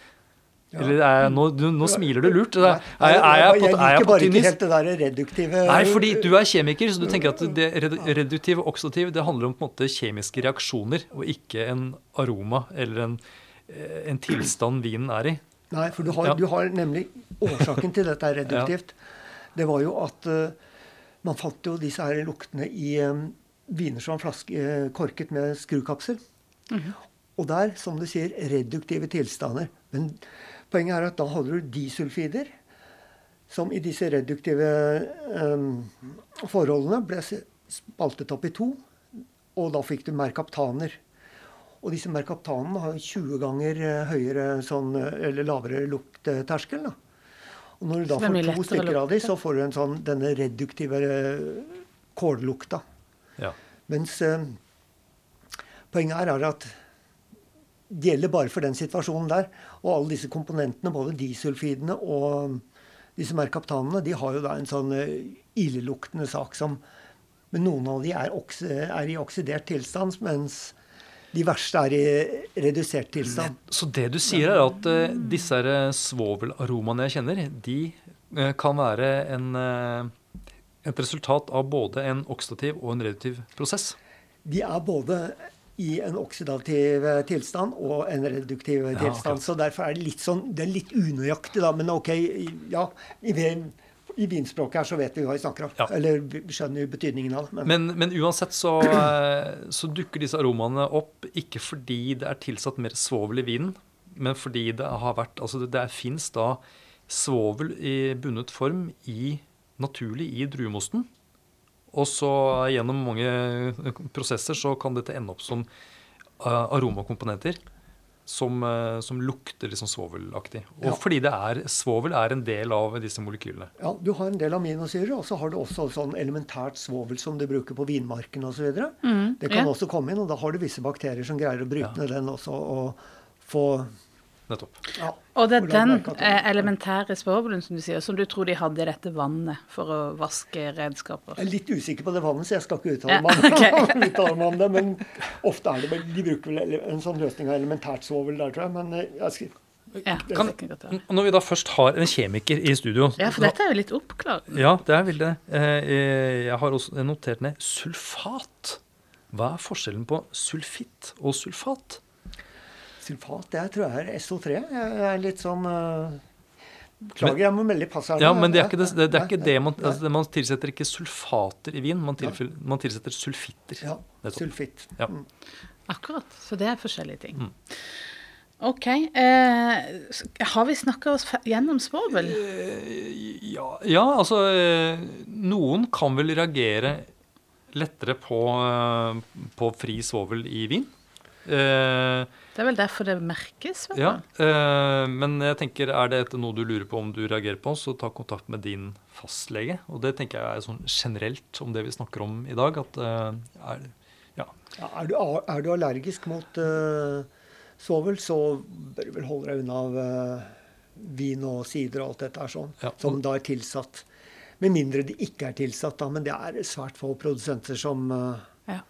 Ja. Eller er jeg, nå, du, nå smiler du lurt. Er, er, er, jeg på, er liker jeg på bare ikke helt det der reduktive Nei, fordi du er kjemiker, så du tenker at det redu- reduktiv og oksudativ det handler om på en måte kjemiske reaksjoner, og ikke en aroma eller en, eh, en tilstand vinen er i. Nei, for du har, Ja. du har nemlig Årsaken til dette er reduktivt. Det var jo at uh, man fant jo disse her luktene i um, viner som var flaske, uh, korket med skrukapsel. Og der, som du sier, reduktive tilstander. Men poenget er at da holder du disulfider, som i disse reduktive um, forholdene ble spaltet opp i to. Og da fikk du merkaptaner. Og disse merkaptanene har 20 ganger eh, høyere sånn, eh, eller lavere luktterskel. Da. Og når du da får to stykker av dem, så får du en sånn, denne reduktive eh, kållukta. Ja. Mens eh, poenget her er at det gjelder bare for den situasjonen der. Og alle disse komponentene, både disulfidene og disse merkaptanene, de har jo da en sånn eh, illeluktende sak som Men noen av de er, er i oksidert tilstand, mens de verste er i redusert tilstand. Så det du sier, er at uh, disse eh, svovelaromaene jeg kjenner, de uh, kan være en, uh, et resultat av både en oksidativ og en reduktiv prosess. De er både i en oksidativ eh, tilstand og en reduktiv Ja, tilstand. akkurat. Så derfor er det litt sånn Det er litt unøyaktig, da. Men OK, ja. I, i vinspråket her så vet vi hva vi snakker om. Ja. Eller skjønner betydningen av det. Men, Men, men uansett så, eh, så dukker disse aromaene opp ikke fordi det er tilsatt mer svovel i vinen, men fordi det har vært Altså det, det fins da svovel i bundet form i, naturlig i druemosten. Og så gjennom mange prosesser så kan dette ende opp som eh, aromakomponenter. Som, eh, som lukter liksom svovelaktig. Og Ja. fordi det er, svovel er en del av disse molekylene. ja, du har en del aminosyrer, og så har du også sånn elementært svovel som du bruker på vinmarken osv. Mm, Det kan ja. også komme inn, og da har du visse bakterier som greier å bryte Ja. ned den også og få Nettopp. ja, Og det er den eh, elementære svovelen som du sier, som du tror de hadde i dette vannet for å vaske redskaper. Jeg er litt usikker på det vannet, så jeg skal ikke uttale Ja, meg, uttale meg om det. Men ofte er det vel De bruker vel en sånn løsning av elementært svovel der, tror jeg. Men eh, jeg skriver Ja, Kan- Når vi da først har en kjemiker i studio ja, for dette er jo litt oppklart. Ja, det er veldig det. Eh, Jeg har også notert ned sulfat. Hva er forskjellen på sulfitt og sulfat? Sulfat det tror jeg er SO3. Jeg er litt sånn Beklager, jeg må melde pass her. Ja, men det er ikke det, det, er ikke det man, altså, man tilsetter ikke sulfater i vin, man, tilfell, man tilsetter sulfitter. Ja, sulfitt. Ja. Mm. Akkurat. Så det er forskjellige ting. Mm. OK. Eh, har vi snakka oss gjennom svovel? Eh, Ja, ja, altså eh, Noen kan vel reagere lettere på, eh, på fri svovel i vin. Eh, Det er vel derfor det merkes? Vel? Ja, eh, men jeg tenker, er det et- noe du lurer på om du reagerer på, så ta kontakt med din fastlege. Og det tenker jeg er sånn generelt om det vi snakker om i dag. at eh, er, ja. Ja, er, du, er du allergisk mot uh, svovel, så bør du vel holde deg unna av uh, vin og sider og alt dette er sånn, Ja. som da er tilsatt. Med mindre det ikke er tilsatt, da. Men det er svært få produsenter som Ja.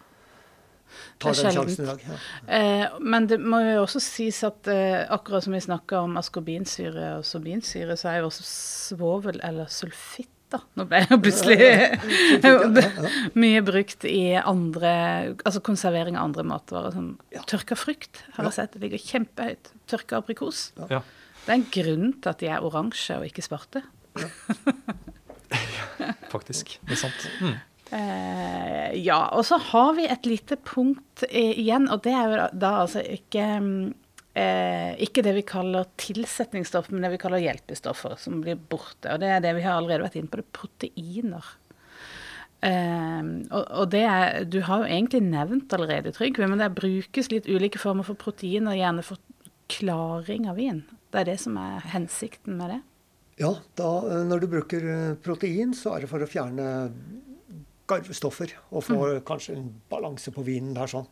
Tar den sjansen i dag. Ja. Eh, men det må jo også sies at eh, akkurat som vi snakka om askorbinsyre og sorbinsyre, så er jo også svovel eller sulfitt da. Nå ble jeg plutselig mye brukt i andre Altså konservering av andre matvarer. Sånn tørka frukt har jeg sett. Det ligger kjempehøyt. Tørka aprikos. Ja. Det er en grunn til at de er oransje og ikke svarte. Faktisk. Det er sant. Mm. Eh, ja, og så har vi et lite punkt eh, igjen, og det er jo da, altså ikke eh, Ikke det vi kaller tilsetningsstoff, men det vi kaller hjelpestoffer, som blir borte. Og det er det vi har allerede vært inne på, det er proteiner. Eh, og, og er Du har jo egentlig nevnt allerede, Trygve, men det brukes litt ulike former for proteiner, gjerne for klaring av vin. Det er det som er hensikten med det. Ja, da, eh, når du bruker protein, så er det for å fjerne garvestoffer. Og få kanskje en balanse på vinen der sånn.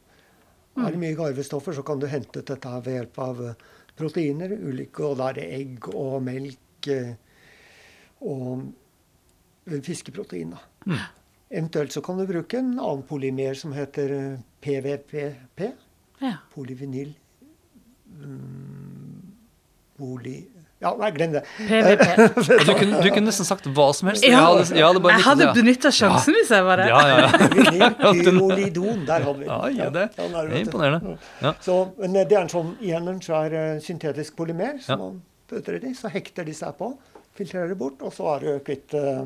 Er det mye garvestoffer, så kan du hente ut dette her ved hjelp av eh, proteiner. Ulike, og da er det egg og melk eh, og eh, fiskeprotein. da. Eventuelt så kan du bruke en annen polymer som heter PVPP. Ja. Polyvinyl mm, poly... Ja, nei, glem det. PVP. Du kunne, du kunne nesten sagt hva som helst. Ja. Jeg hadde, jeg hadde Jeg hadde benytta sjansen hvis jeg var det. Ja, ja, ja. Vinylpyrolidon, der hadde vi Ja, ja, det Ja, det er imponerende. Ja. Så, men det er en sånn igjen en svær uh, syntetisk polymer som Ja. man putter i, så hekter de seg på, filtrerer det bort, og så er du kvitt uh,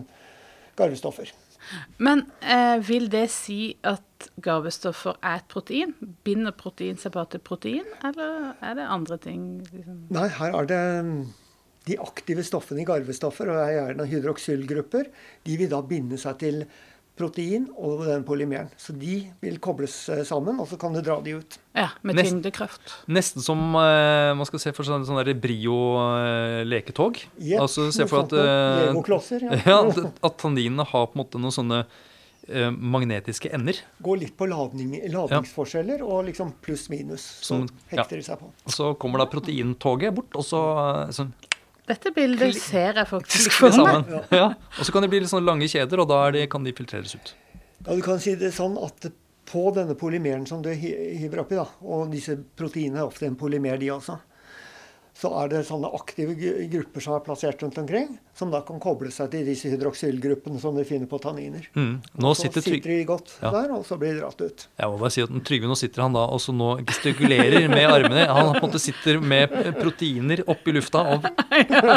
garvestoffer. Men eh, vil det si at garvestoffer er et protein? Binder protein seg bare til protein, eller er det andre ting? Liksom? Nei, her er det mm, de aktive stoffene i garvestoffer, og er gjerne hydroksylgrupper. De vil da binde seg til protein og den polymeren. Så de vil kobles eh, sammen, og så kan du dra de ut. Ja, med tyngdekraft. Nesten som eh, man skal se for sånn, sånn Brio-leketog. Yep, altså se for at eh, Legoklosser, ja. ja, at, tanninene har på en måte noen sånne eh, magnetiske ender. Går litt på ladning, ladningsforskjeller og liksom pluss-minus. Så Som- hekter de seg på. Og så kommer da proteintoget bort, og så eh, sånn, Dette bildet ser jeg faktisk for meg. Ja. Og så kan det bli litt sånne lange kjeder, og da er de, kan de filtreres ut. Ja, du kan si det sånn at på denne polymeren som du hiver oppi, da, og disse proteinene er ofte en polymer, de også, så er det sånne aktive grupper som er plassert rundt omkring, som da kan koble seg til disse hydroksylgruppene som de finner på tanniner. Mm. Nå så sitter sitter de godt Ja. der, og så blir de dratt ut. Jeg må bare si at Trygve nå sitter han da og så nå gestikulerer med armene. Han på en måte sitter med proteiner oppi lufta og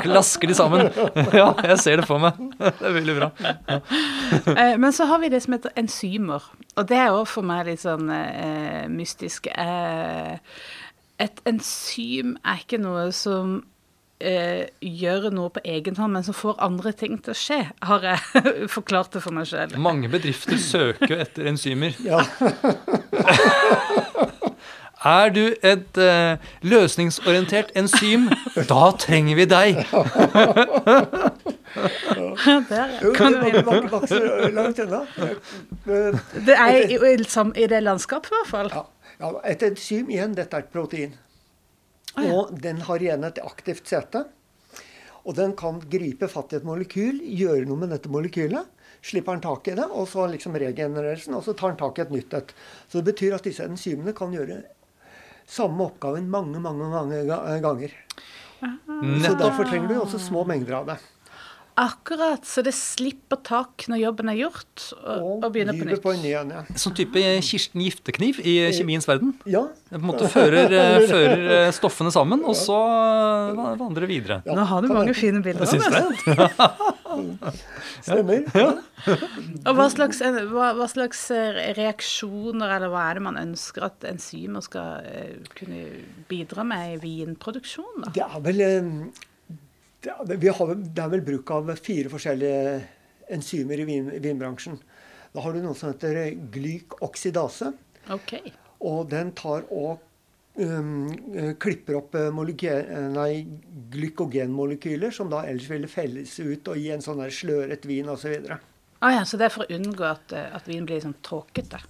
klasker de sammen. Ja, jeg ser det for meg. Det er veldig bra. Ja. Men så har vi det som heter enzymer. Og det er jo for meg litt sånn eh, mystisk. Eh, et enzym er ikke noe som eh, gjør noe på egen hånd, men som får andre ting til å skje, har jeg forklart det for meg sjøl. Mange bedrifter søker jo etter enzymer. Ja, Er du et eh, løsningsorientert enzym, da trenger vi deg. Det er i, i, i det landskapet, i hvert fall. Ja, ja, et enzym igjen, dette er et protein. Og den har igjen et aktivt sete. Og den kan gripe fatt i et molekyl, gjøre noe med dette molekylet. Slipper den tak i det, og så liksom regenereres den, og så tar den tak i et nytt et. Så det betyr at disse enzymene kan gjøre samme oppgaven mange, mange, mange ganger. ganger. Så derfor trenger du også små mengder av det. Akkurat, så det slipper tak når jobben er gjort, og, Og begynner på nytt. på en ny. Ja. Sånn type Kirsten Giftekniv i kjemiens verden. ja. Det på en måte fører, eh, fører eh, stoffene sammen, og så eh, vandrer videre. Ja, Nå har du mange fine bilder. Syns av det? Stemmer. Og hva slags, hva, hva slags eh, reaksjoner, eller hva er det man ønsker at enzymer skal eh, kunne bidra med i vinproduksjon? da? Det er vel eh, det har, det er vel bruk av fire forskjellige enzymer i vin, vinbransjen. Da har du noe som heter glykoksidase. Okay. Og den tar og um, eh, klipper opp eh, eh, nei, glykogenmolekyler som da ellers ville felles ut og gi en sånn der sløret vin osv. Ah, ja, så det er for å unngå at, at vin blir sånn tåkete?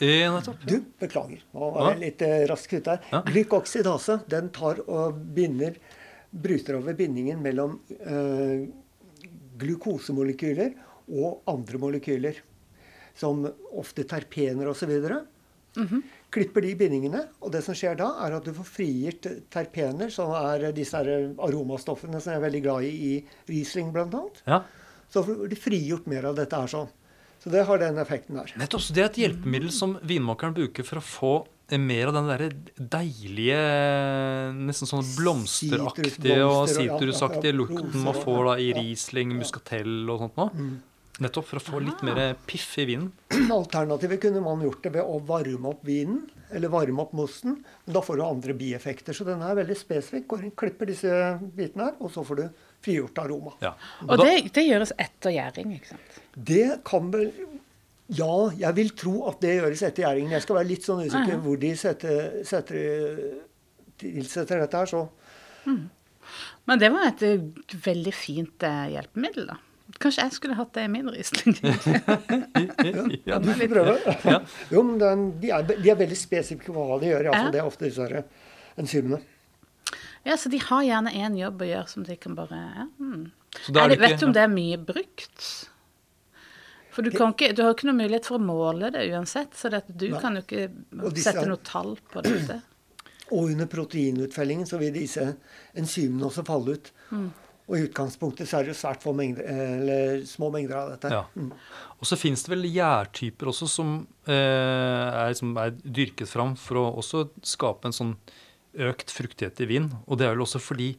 Du, beklager. Nå var jeg litt rask ute her. Ja. Glykoksidase den tar og binder bryter over bindingen mellom eh, glukosemolekyler og andre molekyler, som ofte terpener osv. Mhm. Klipper de bindingene, og det som skjer da, er at du får frigitt terpener, som er disse aromastoffene som jeg er veldig glad i i Riesling bl.a. Ja. Så får du frigjort mer av dette her sånn. Så det har den effekten der. Nettopp. Så det er et hjelpemiddel som vinmakeren bruker for å få mer av den derre deilige, nesten sånn blomsteraktige og og- sitrusaktige lukten man får da i. Riesling, muscatell og sånt noe. Nettopp for å få litt mer piff i vinen. Alternativet kunne man gjort det ved å varme opp vinen, eller varme opp mosten. Men da får du andre bieffekter. Så den er veldig spesifikk. Går inn, klipper disse bitene her, og så får du frigjort aroma. Ja. Og da- det, det gjøres etter gjæring, ikke sant? Det kan vel Ja, jeg vil tro at det gjøres etter gjæringen. Jeg skal være litt sånn usikker hvor de setter, setter, tilsetter dette her, så Men det var et eh, veldig fint eh, hjelpemiddel, da. Kanskje jeg skulle hatt det i min Riesling. ja, du får prøve. Jo, men den, de, er, de er veldig spesifikke på hva de gjør. Altså, Ja. Det er ofte disse her enzymene. ja, så de har gjerne én jobb å gjøre som de kan bare ja. mm. Så da er det, det ikke- Vet du om det er mye brukt? For du, kan ikke, du har ikke noen mulighet for å måle det uansett, så det at du Nei. kan jo ikke disse sette noe tall på dette. Og under proteinutfellingen så vil disse enzymene også falle ut. Mm. Og i utgangspunktet så er det jo svært få mengder, eller små mengder av dette. Ja. Og så fins det vel gjærtyper også som, eh, er, som er dyrket fram for å også skape en sånn økt fruktighet i vin. Og det er vel også fordi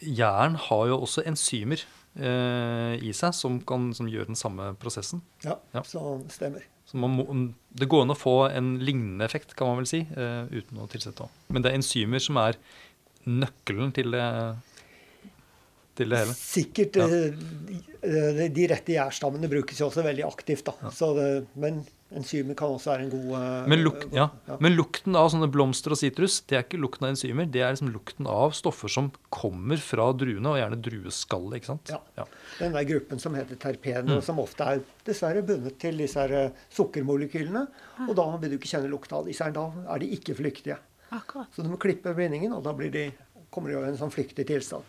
jern har jo også enzymer eh, i seg som, kan, som gjør den samme prosessen. Ja, Ja. så stemmer. Så man må, det går an å få en lignende effekt, kan man vel si, eh, uten å tilsette òg. Men det er enzymer som er nøkkelen til det, til det hele. Sikkert Ja. eh, de, de rette gjærstammene brukes jo også veldig aktivt. da. Så det, men enzymer kan også være en god eh, Men, luk, god- ja. Men lukten av sånne blomster og sitrus, det er ikke lukten av enzymer. Det er liksom lukten av stoffer som kommer fra druene, og gjerne drueskallet. ikke sant? Ja. Ja. Den der gruppen som heter terpener, Mm. som ofte er dessverre bundet til disse her, eh, sukkermolekylene. Og da vil du ikke kjenne lukta av disse. her. Da er de ikke flyktige. Akkurat. Så du må klippe bindingen, og da blir de, kommer det i en sånn flyktig tilstand.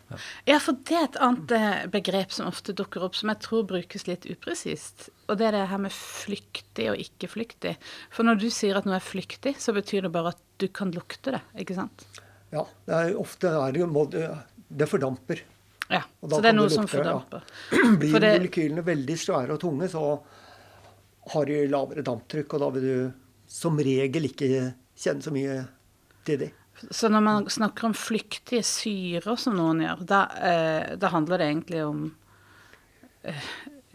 Ja, for det er et annet eh, begrep som ofte dukker opp, som jeg tror brukes litt upresist. Og det er det her med flyktig og ikke flyktig. For når du sier at noe er flyktig, så betyr det bare at du kan lukte det, ikke sant? Ja, det er, ofte er det jo må det, det fordamper. Ja, så det er noe det som fordamper. ja. Blir For det- molekylene veldig svære og tunge, så har de lavere damptrykk, og da vil du som regel ikke kjenne så mye til de. Så når man snakker om flyktige syrer, som noen gjør, da, eh, da handler det egentlig om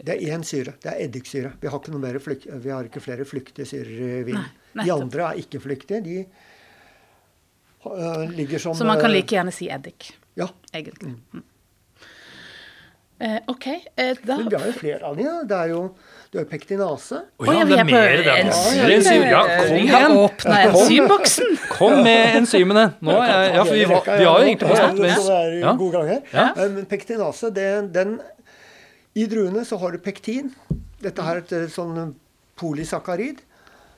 Det er én syre. Det er eddiksyre. Vi har ikke, noe mer flyk, vi har ikke flere flyktige syrer i vin. Nei, de andre er ikke flyktige. De uh, ligger som Så man kan øh, like gjerne si eddik, Ja. egentlig. Mm. Eh, OK, eh, da Men vi har jo flere av de. da. Det er jo du har pektinase. Å oh, ja, det er er mer er enzym- Ja, kom igjen! Åpne enzymboksen! Kom med enzymene! Nå er jeg, ja, for vi, var, vi har jo egentlig Ja, forstått det. Så det er Ja. god gang her. Ja. Eh, Men pektinase, det, den I druene så har du pektin. Dette her er et eh, sånn polysakkarid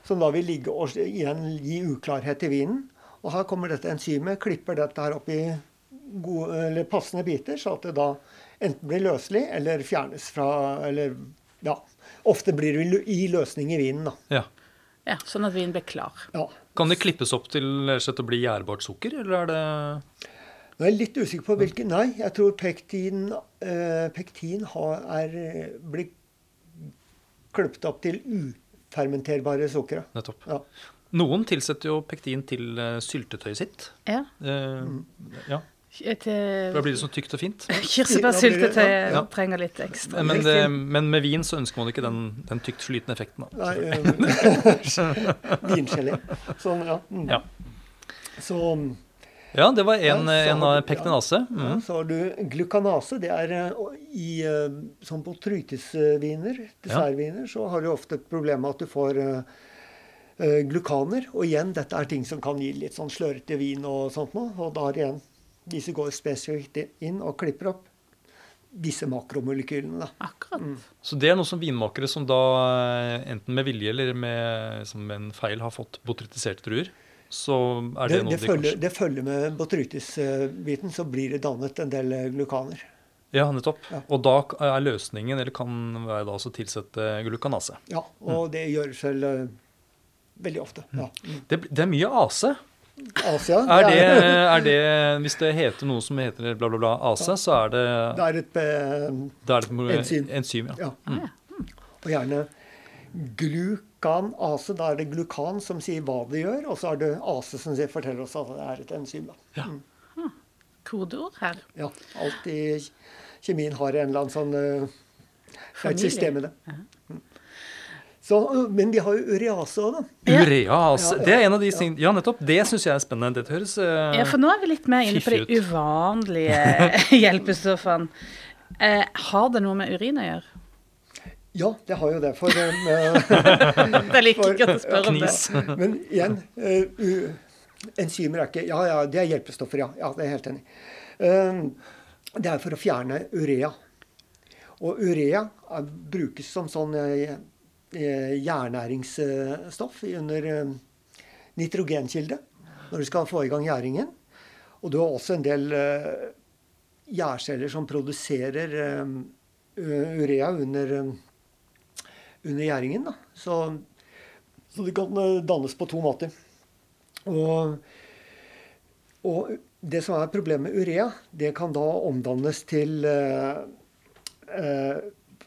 som da vil ligge og igjen gi uklarhet i vinen. Og her kommer dette enzymet, klipper dette her opp i gode, eller passende biter, så at det da enten blir løselig eller fjernes fra Eller ja. Ofte blir det i løsning i vinen, da. Ja. Ja, Sånn at vinen blir klar. Ja. Kan det klippes opp til å bli gjærbart sukker, eller er det Nå er jeg litt usikker på hvilken Nei, jeg tror pektin, eh, pektin har, er, blitt blir klippet opp til ufermenterbare sukker. nettopp? Ja. Noen tilsetter jo pektin til eh, syltetøyet sitt. Ja. Eh, ja, Et, Da blir det så tykt og fint. Kirsebærsyltetøy Ja. trenger litt ekstra. Men, det, men med vin så ønsker man ikke den, den tykt flytende effekten. Da. Nei, eh, vingelé. Sånn, ja. Mm. Ja. Så, Ja, det var en, Ja, så en av pektinase. Mm. ja, så har du glukanase. Det er eh, i som på botrytisviner, dessertviner, så har du ofte et problem med at du får eh, eh, glukaner. Og igjen, dette er ting som kan gi litt sånn slørete vin og sånt noe. Og da er igjen disse går spesifikt inn og klipper opp disse makromolekylene. da. Akkurat. Så det er noe som vinmakere som da eh, enten med vilje eller med, som med en feil har fått botrytiserte druer, så er det, Det, noe det, de følger, kanskje det følger med botrytis-biten, så blir det dannet en del eh, glukaner. Ja, nettopp. Ja. Og da er løsningen, eller kan være da også tilsette glukanase. Ja, og det gjøres vel eh, veldig ofte. Ja. Mm. Det, det er mye AC. Asia Er det, det, er det Hvis det heter noe som heter bla, bla, bla ASA, så er det det er et eh, Da er et Enzym. enzym ja. Ja. Mm. Og gjerne glukanase. Da er det glukan som sier hva det gjør, og så er det ase som sier, forteller oss at det er et enzym. Da. Ja. Mm. Kodeord her. Ja, alt i kjemien har en eller annen sånn uh, et system i det. Mm. Så, øh, men de har jo urease òg, da. Urease. Ja, ja, Det er en av de ja. ting Ja, nettopp. Det syns jeg er spennende. Dette høres eh, Ja, for nå er vi litt mer inne på de uvanlige hjelpestoffene. Uh, har det noe med urin å gjøre? Ja, det har jo det. For um, Jeg liker For- ikke å spørre om det. Men igjen uh, u, Enzymer er ikke Ja, ja, det er hjelpestoffer, ja. ja det er helt enig. Um, det er for å fjerne urea. Og urea er, brukes som sånn eh, jernæringsstoff under eh, nitrogenkilde når du skal få i gang gjæringen. Og du har også en del eh, gjærceller som produserer urea under, under gjæringen. Så, så det kan dannes på to måter. Og, og det som er problemet med urea, det kan da omdannes til eh,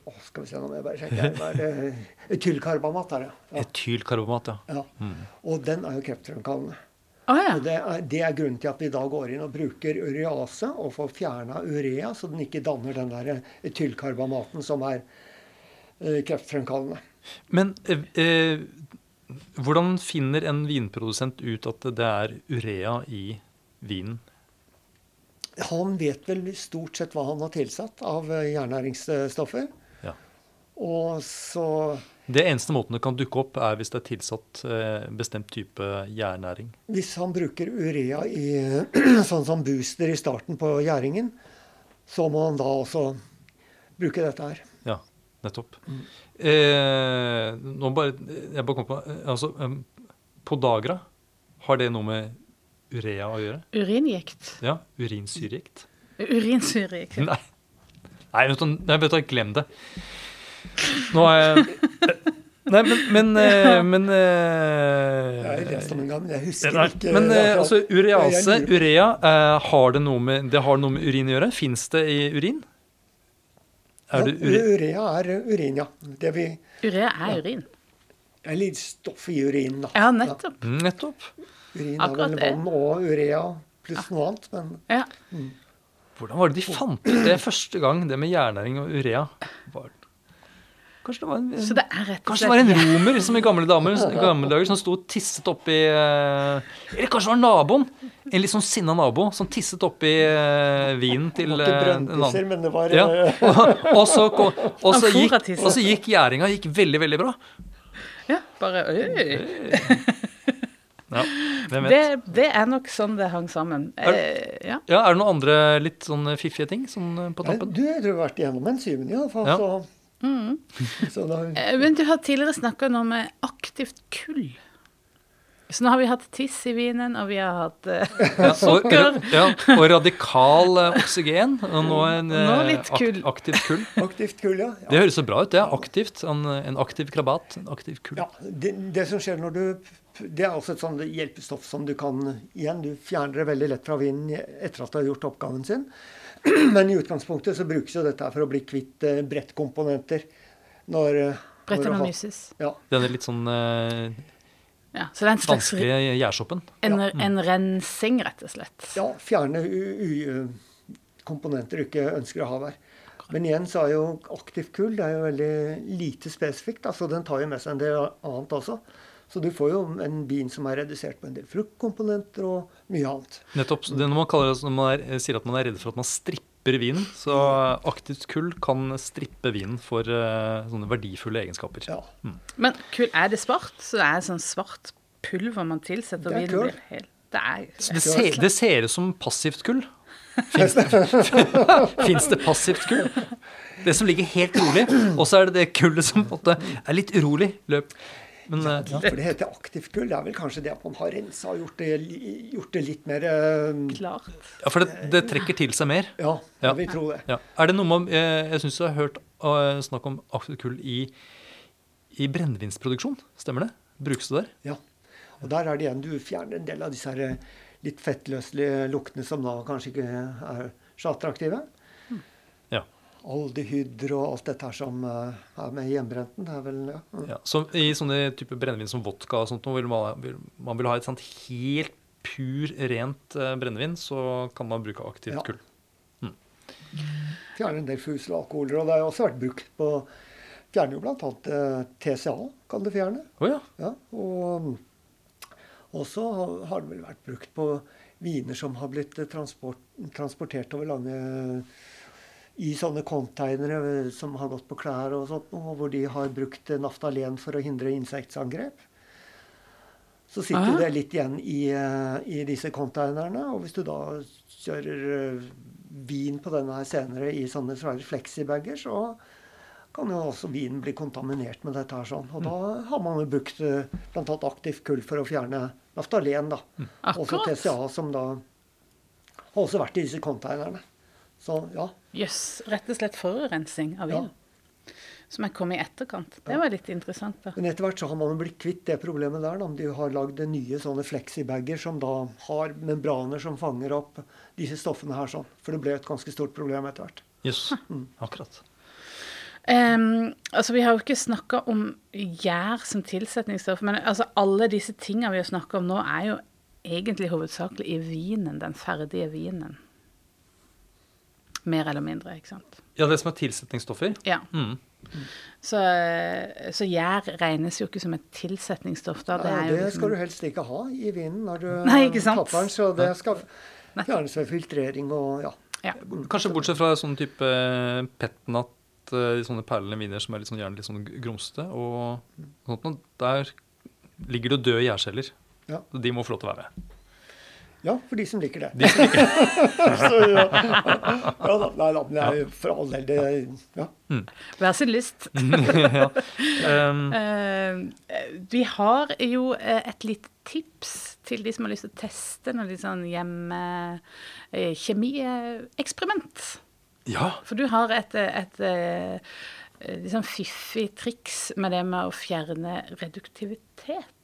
å, Skal vi se, nå må jeg bare sjekke. her. Etylkarbamat er det. Ja. Etylkarbamat, ja. Ja. Og den er jo kreftfremkallende. Å ja. Det er, det er grunnen til at vi da går inn og bruker urease og får fjerna urea, så den ikke danner den der etylkarbamaten som er eh, kreftfremkallende. Men eh, eh, hvordan finner en vinprodusent ut at det er urea i vinen? Han vet vel stort sett hva han har tilsatt av eh, jernæringsstoffer. Ja. Og så Det eneste måten det kan dukke opp, er hvis det er tilsatt eh, bestemt type gjærnæring. Hvis han bruker urea i sånn som booster i starten på gjæringen, så må han da også bruke dette her. Ja, nettopp. Eh, nå bare, jeg bare kom på eh, altså, Podagra, har det noe med urea å gjøre? Uringikt. Ja, Urinsyregikt? Urinsyregikt. Nei. Nei, vet du, nei, vet du, glem det. Nå er jeg Nei, men Men, eh, men Jeg har lest om en gang, men jeg husker Nei, ikke. men uh, altså, urease, urea, har det, noe med, det har noe med urin å gjøre? Fins det i urin? Er det urin? urea er urin, ja. Det vi, Urea er urin. er litt stoff i urinen, da. Ja, nettopp. Ja. Nettopp. Urin er vel vann og urea pluss noe annet, men Ja. Hvordan var det de fant ut det første gang, det med jernæring og urea? Var, kanskje det var en, Så det er rett og Kanskje det var en romer som i gamle, damer, gamle dager som sto og tisset oppi eh, Eller kanskje det var naboen? En litt sånn sinna nabo som tisset oppi eh, vinen til det var ikke eh, en annen. men det var Ja. Og, så, og, så gikk, og så gikk gjæringa gikk veldig, veldig bra. Ja, bare øy. Ja, hvem vet. Det, det er nok sånn det hang sammen. Er, ja. Ja, Er det noen andre litt sånn fiffige ting sånn på Nei, tappen? Du har jo har vært igjennom enzymene, iallfall. Ja. Så, Mm. da, Eh, Men du har tidligere snakka om eh, aktivt kull. Så nå har vi hatt tiss i vinen, og vi har hatt eh, Ja, og, ja, og radikal uh, oksygen. Og nå en Nå eh, litt kull. ak aktivt kull. aktivt kull, ja. Det høres så bra ut. det er Aktivt. En, en aktiv krabat. En aktiv kull. Ja, det, det som skjer når du Det er også et sånt hjelpestoff som du kan Igjen, du fjerner det veldig lett fra vinen etter at du har gjort oppgaven sin. Men i utgangspunktet så brukes jo dette for å bli kvitt eh, brettkomponenter. Når, eh, Brettanomyces. Ja. Denne litt sånn eh, Ja, så det er en slags vanskelige gjærsoppen. en, Ja. en rensing, rett og slett. ja, fjerne u- u- komponenter du ikke ønsker å ha der. Men igjen så er jo aktivt kull det er jo veldig lite spesifikt. altså Så den tar jo med seg en del annet også. Så du får jo en vin som er redusert på en del fruktkomponenter og mye annet. Nettopp. Det når man, kaller det, når man er, sier at man er redd for at man stripper vinen, så aktivt kull kan strippe vinen for uh, sånne verdifulle egenskaper. Ja. Men kull, er det svart? Så det er sånn svart pulver man tilsetter Det er vinen kull. blir helt Det er Så det, ser, det ser ut som passivt kull. Fins det passivt kull? Det som ligger helt rolig, og så er det det kullet som på en måte er litt urolig løp. Men Ja, eh, ja. for det heter aktivt kull. Det er vel kanskje det at man har rensa og gjort det, gjort det litt mer eh, Klart. ja, for det, det trekker til seg mer. Ja, Ja. jeg vil tro det. Ja. Er det noe med, eh, Jeg syns jeg har hørt eh, snakk om aktivt kull i, i brennevinsproduksjon. Stemmer det? Brukes det der? Ja. Og der er det igjen, du fjerner en del av disse her litt fettløselige luktene som da kanskje ikke er så attraktive. Ja. Og alt dette her som eh, er med i hjemmebrenten. Det er vel ja. ja. Så I sånne typer brennevin som vodka og sånt, vil man, vil, man vil ha et sånt helt pur, rent eh, brennevin, så kan man bruke aktivt Ja. kull. Fjerner en del fusel og alkoholer. Og det har jo også vært brukt på Fjerner jo bl.a. Eh, TCA kan du fjerne. Å ja. Ja, og også har det vel vært brukt på viner som har blitt transport, transportert over lange i sånne containere eh, som har gått på klær og sånt, og hvor de har brukt eh, naftalen for å hindre insektangrep. Så sitter Aha. det litt igjen i, eh, i disse containerne. Og hvis du da kjører vin på denne her senere i sånne svære flexibager, så kan jo også vinen bli kontaminert med dette. her sånn. Og da har man jo brukt bl.a. aktivt kull for å fjerne naftalen. da. Også TCA, som da har også vært i disse containerne. Så ja. Jøss. Rett og slett forurensning av vin. Som er kommet i etterkant. Det var litt interessant. da. Men etter hvert så har man blitt kvitt det problemet der. da. De har lagd nye sånne flexibager som da har membraner som fanger opp disse stoffene her sånn. For det ble et ganske stort problem etter hvert. Jøss. Akkurat. Um, altså, Vi har jo ikke snakka om gjær som tilsetningsstoff, men altså, alle disse tingene vi har snakka om nå, er jo egentlig hovedsakelig i vinen, den ferdige vinen. Mer eller mindre, ikke sant. Ja, det som er tilsetningsstoffer. Ja. Mm. Så, så gjær regnes jo ikke som et tilsetningsstoff. da. Det Nei, er jo det liksom, skal du helst ikke ha i vinen når du Nei, ikke sant. tapper den. Så det skal fjernes ved filtrering og ja. ja. Kanskje bortsett fra sånn type petnat, de sånne perlende viner som er litt sånn, gjerne litt sånn grumsete. Og sånt, noe, der ligger det døde gjærceller. Ja. De må få lov til å være med. Ja, for de som liker det. De som ikke, så, ja. ja da, nei da, men det er jo for all del det ja. Hver sin lyst. ja. um, uh, vi har jo eh, et lite tips til de som har lyst til å teste noe litt sånn hjemmekjemieksperiment. eh, ja. For du har et, et, et, litt sånn fiffig triks med det med å fjerne reduktivitet.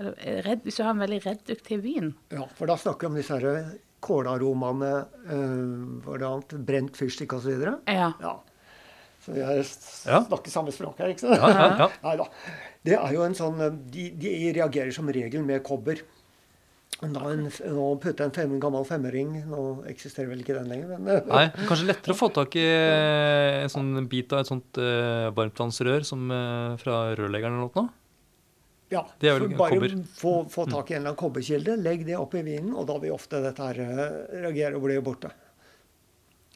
Eller, eh, redd, hvis du har en veldig reduktiv vin. ja, for da snakker vi om disse her kålaromaene, øh, hvordan brent fyrstikk osv. Ja. Ja. Så vi er s- Ja. snakker samme språk her, ikke sant? Ja, ja, ja. Nei da. Det er jo en sånn eh, De, de reagerer som regel med kobber. Da en, nå putte en fem, gammel femmering Nå eksisterer vel ikke den lenger, men eh, Nei, kanskje lettere å få tak i eh, en sånn bit av et sånt uh, varmtvannsrør som uh, fra rørleggeren eller noe. Ja, Det er vel så bare kobber. få, få tak i en eller annen kobberkilde, legg det opp i vinen, og da vil ofte dette her eh, reagere og bli borte.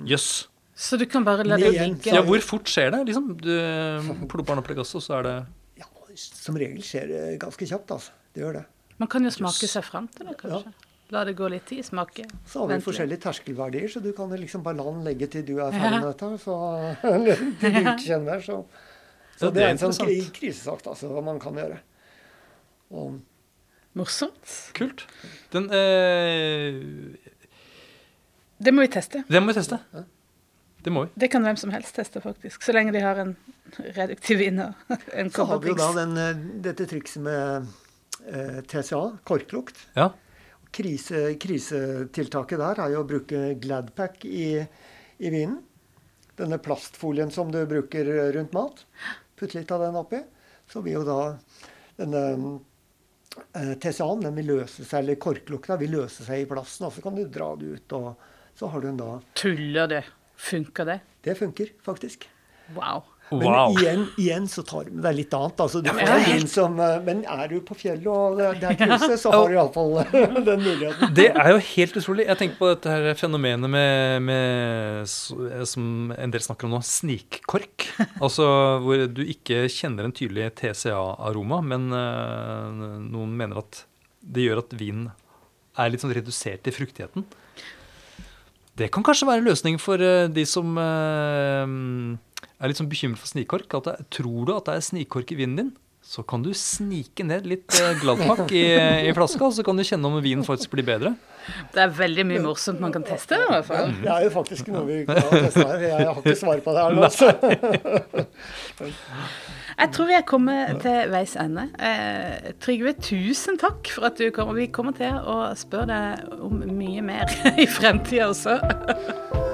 Jøss. Så du kan bare la det ligge. Ja, hvor fort skjer det? Liksom, du plopper den opp i gasset, og så er det Ja, som regel skjer det ganske kjapt, altså. Det gjør det. Man kan jo smake seg fram til det, kanskje. La det gå litt tid, smake. Så har vi vente litt. forskjellige terskelverdier, så du kan liksom bare la den legge til du er ferdig med dette. Så, til du ikke kjenner så, så Ja, det det er en sånn kri- krisesak altså, hva man kan gjøre. Og, Morsomt. kult. Den eh, Det må vi teste. Det må vi teste. Det må vi. Det kan hvem som helst teste, faktisk. Så lenge de har en reduktiv vin en så har vi jo da den, eh, dette trikset med eh, TCA, korklukt. Ja. Krise, krisetiltaket der er jo å bruke Gladpack i, i vinen. Denne plastfolien som du bruker rundt mat. Putt litt av den oppi. Så vil jo da denne eh, TCA-en den vil løse seg, eller korklukta vil løse seg i plassen, Og så kan du dra det ut, og så har du en da Tuller det? Funker det? Det funker faktisk. Wow. Men Wow. igjen, igjen så tar du med deg litt annet. Altså, du Ja, men er som, eh, men er du på fjellet og det det er krise, så har du iallfall den muligheten. Det er jo helt utrolig. Jeg tenker på dette her fenomenet med, med som en del snakker om nå, snikkork. Altså hvor du ikke kjenner en tydelig TCA-aroma, men uh, noen mener at det gjør at vinen er litt sånn redusert i fruktigheten. Det kan kanskje være en løsning for uh, de som eh, er litt sånn bekymret for snikkork. At det, tror du at det er snikkork i vinen din, så kan du snike ned litt eh, Gladpack i, i flaska, så kan du kjenne om vinen faktisk blir bedre. Det er veldig mye morsomt man kan teste. i hvert fall. Det er jo faktisk noe vi kan teste her. Jeg har ikke svar på det her nå. Så. Jeg tror vi er kommet til veis ende. Eh, Trygve, tusen takk for at du kom. Vi kommer til å spørre deg om mye mer i fremtida også.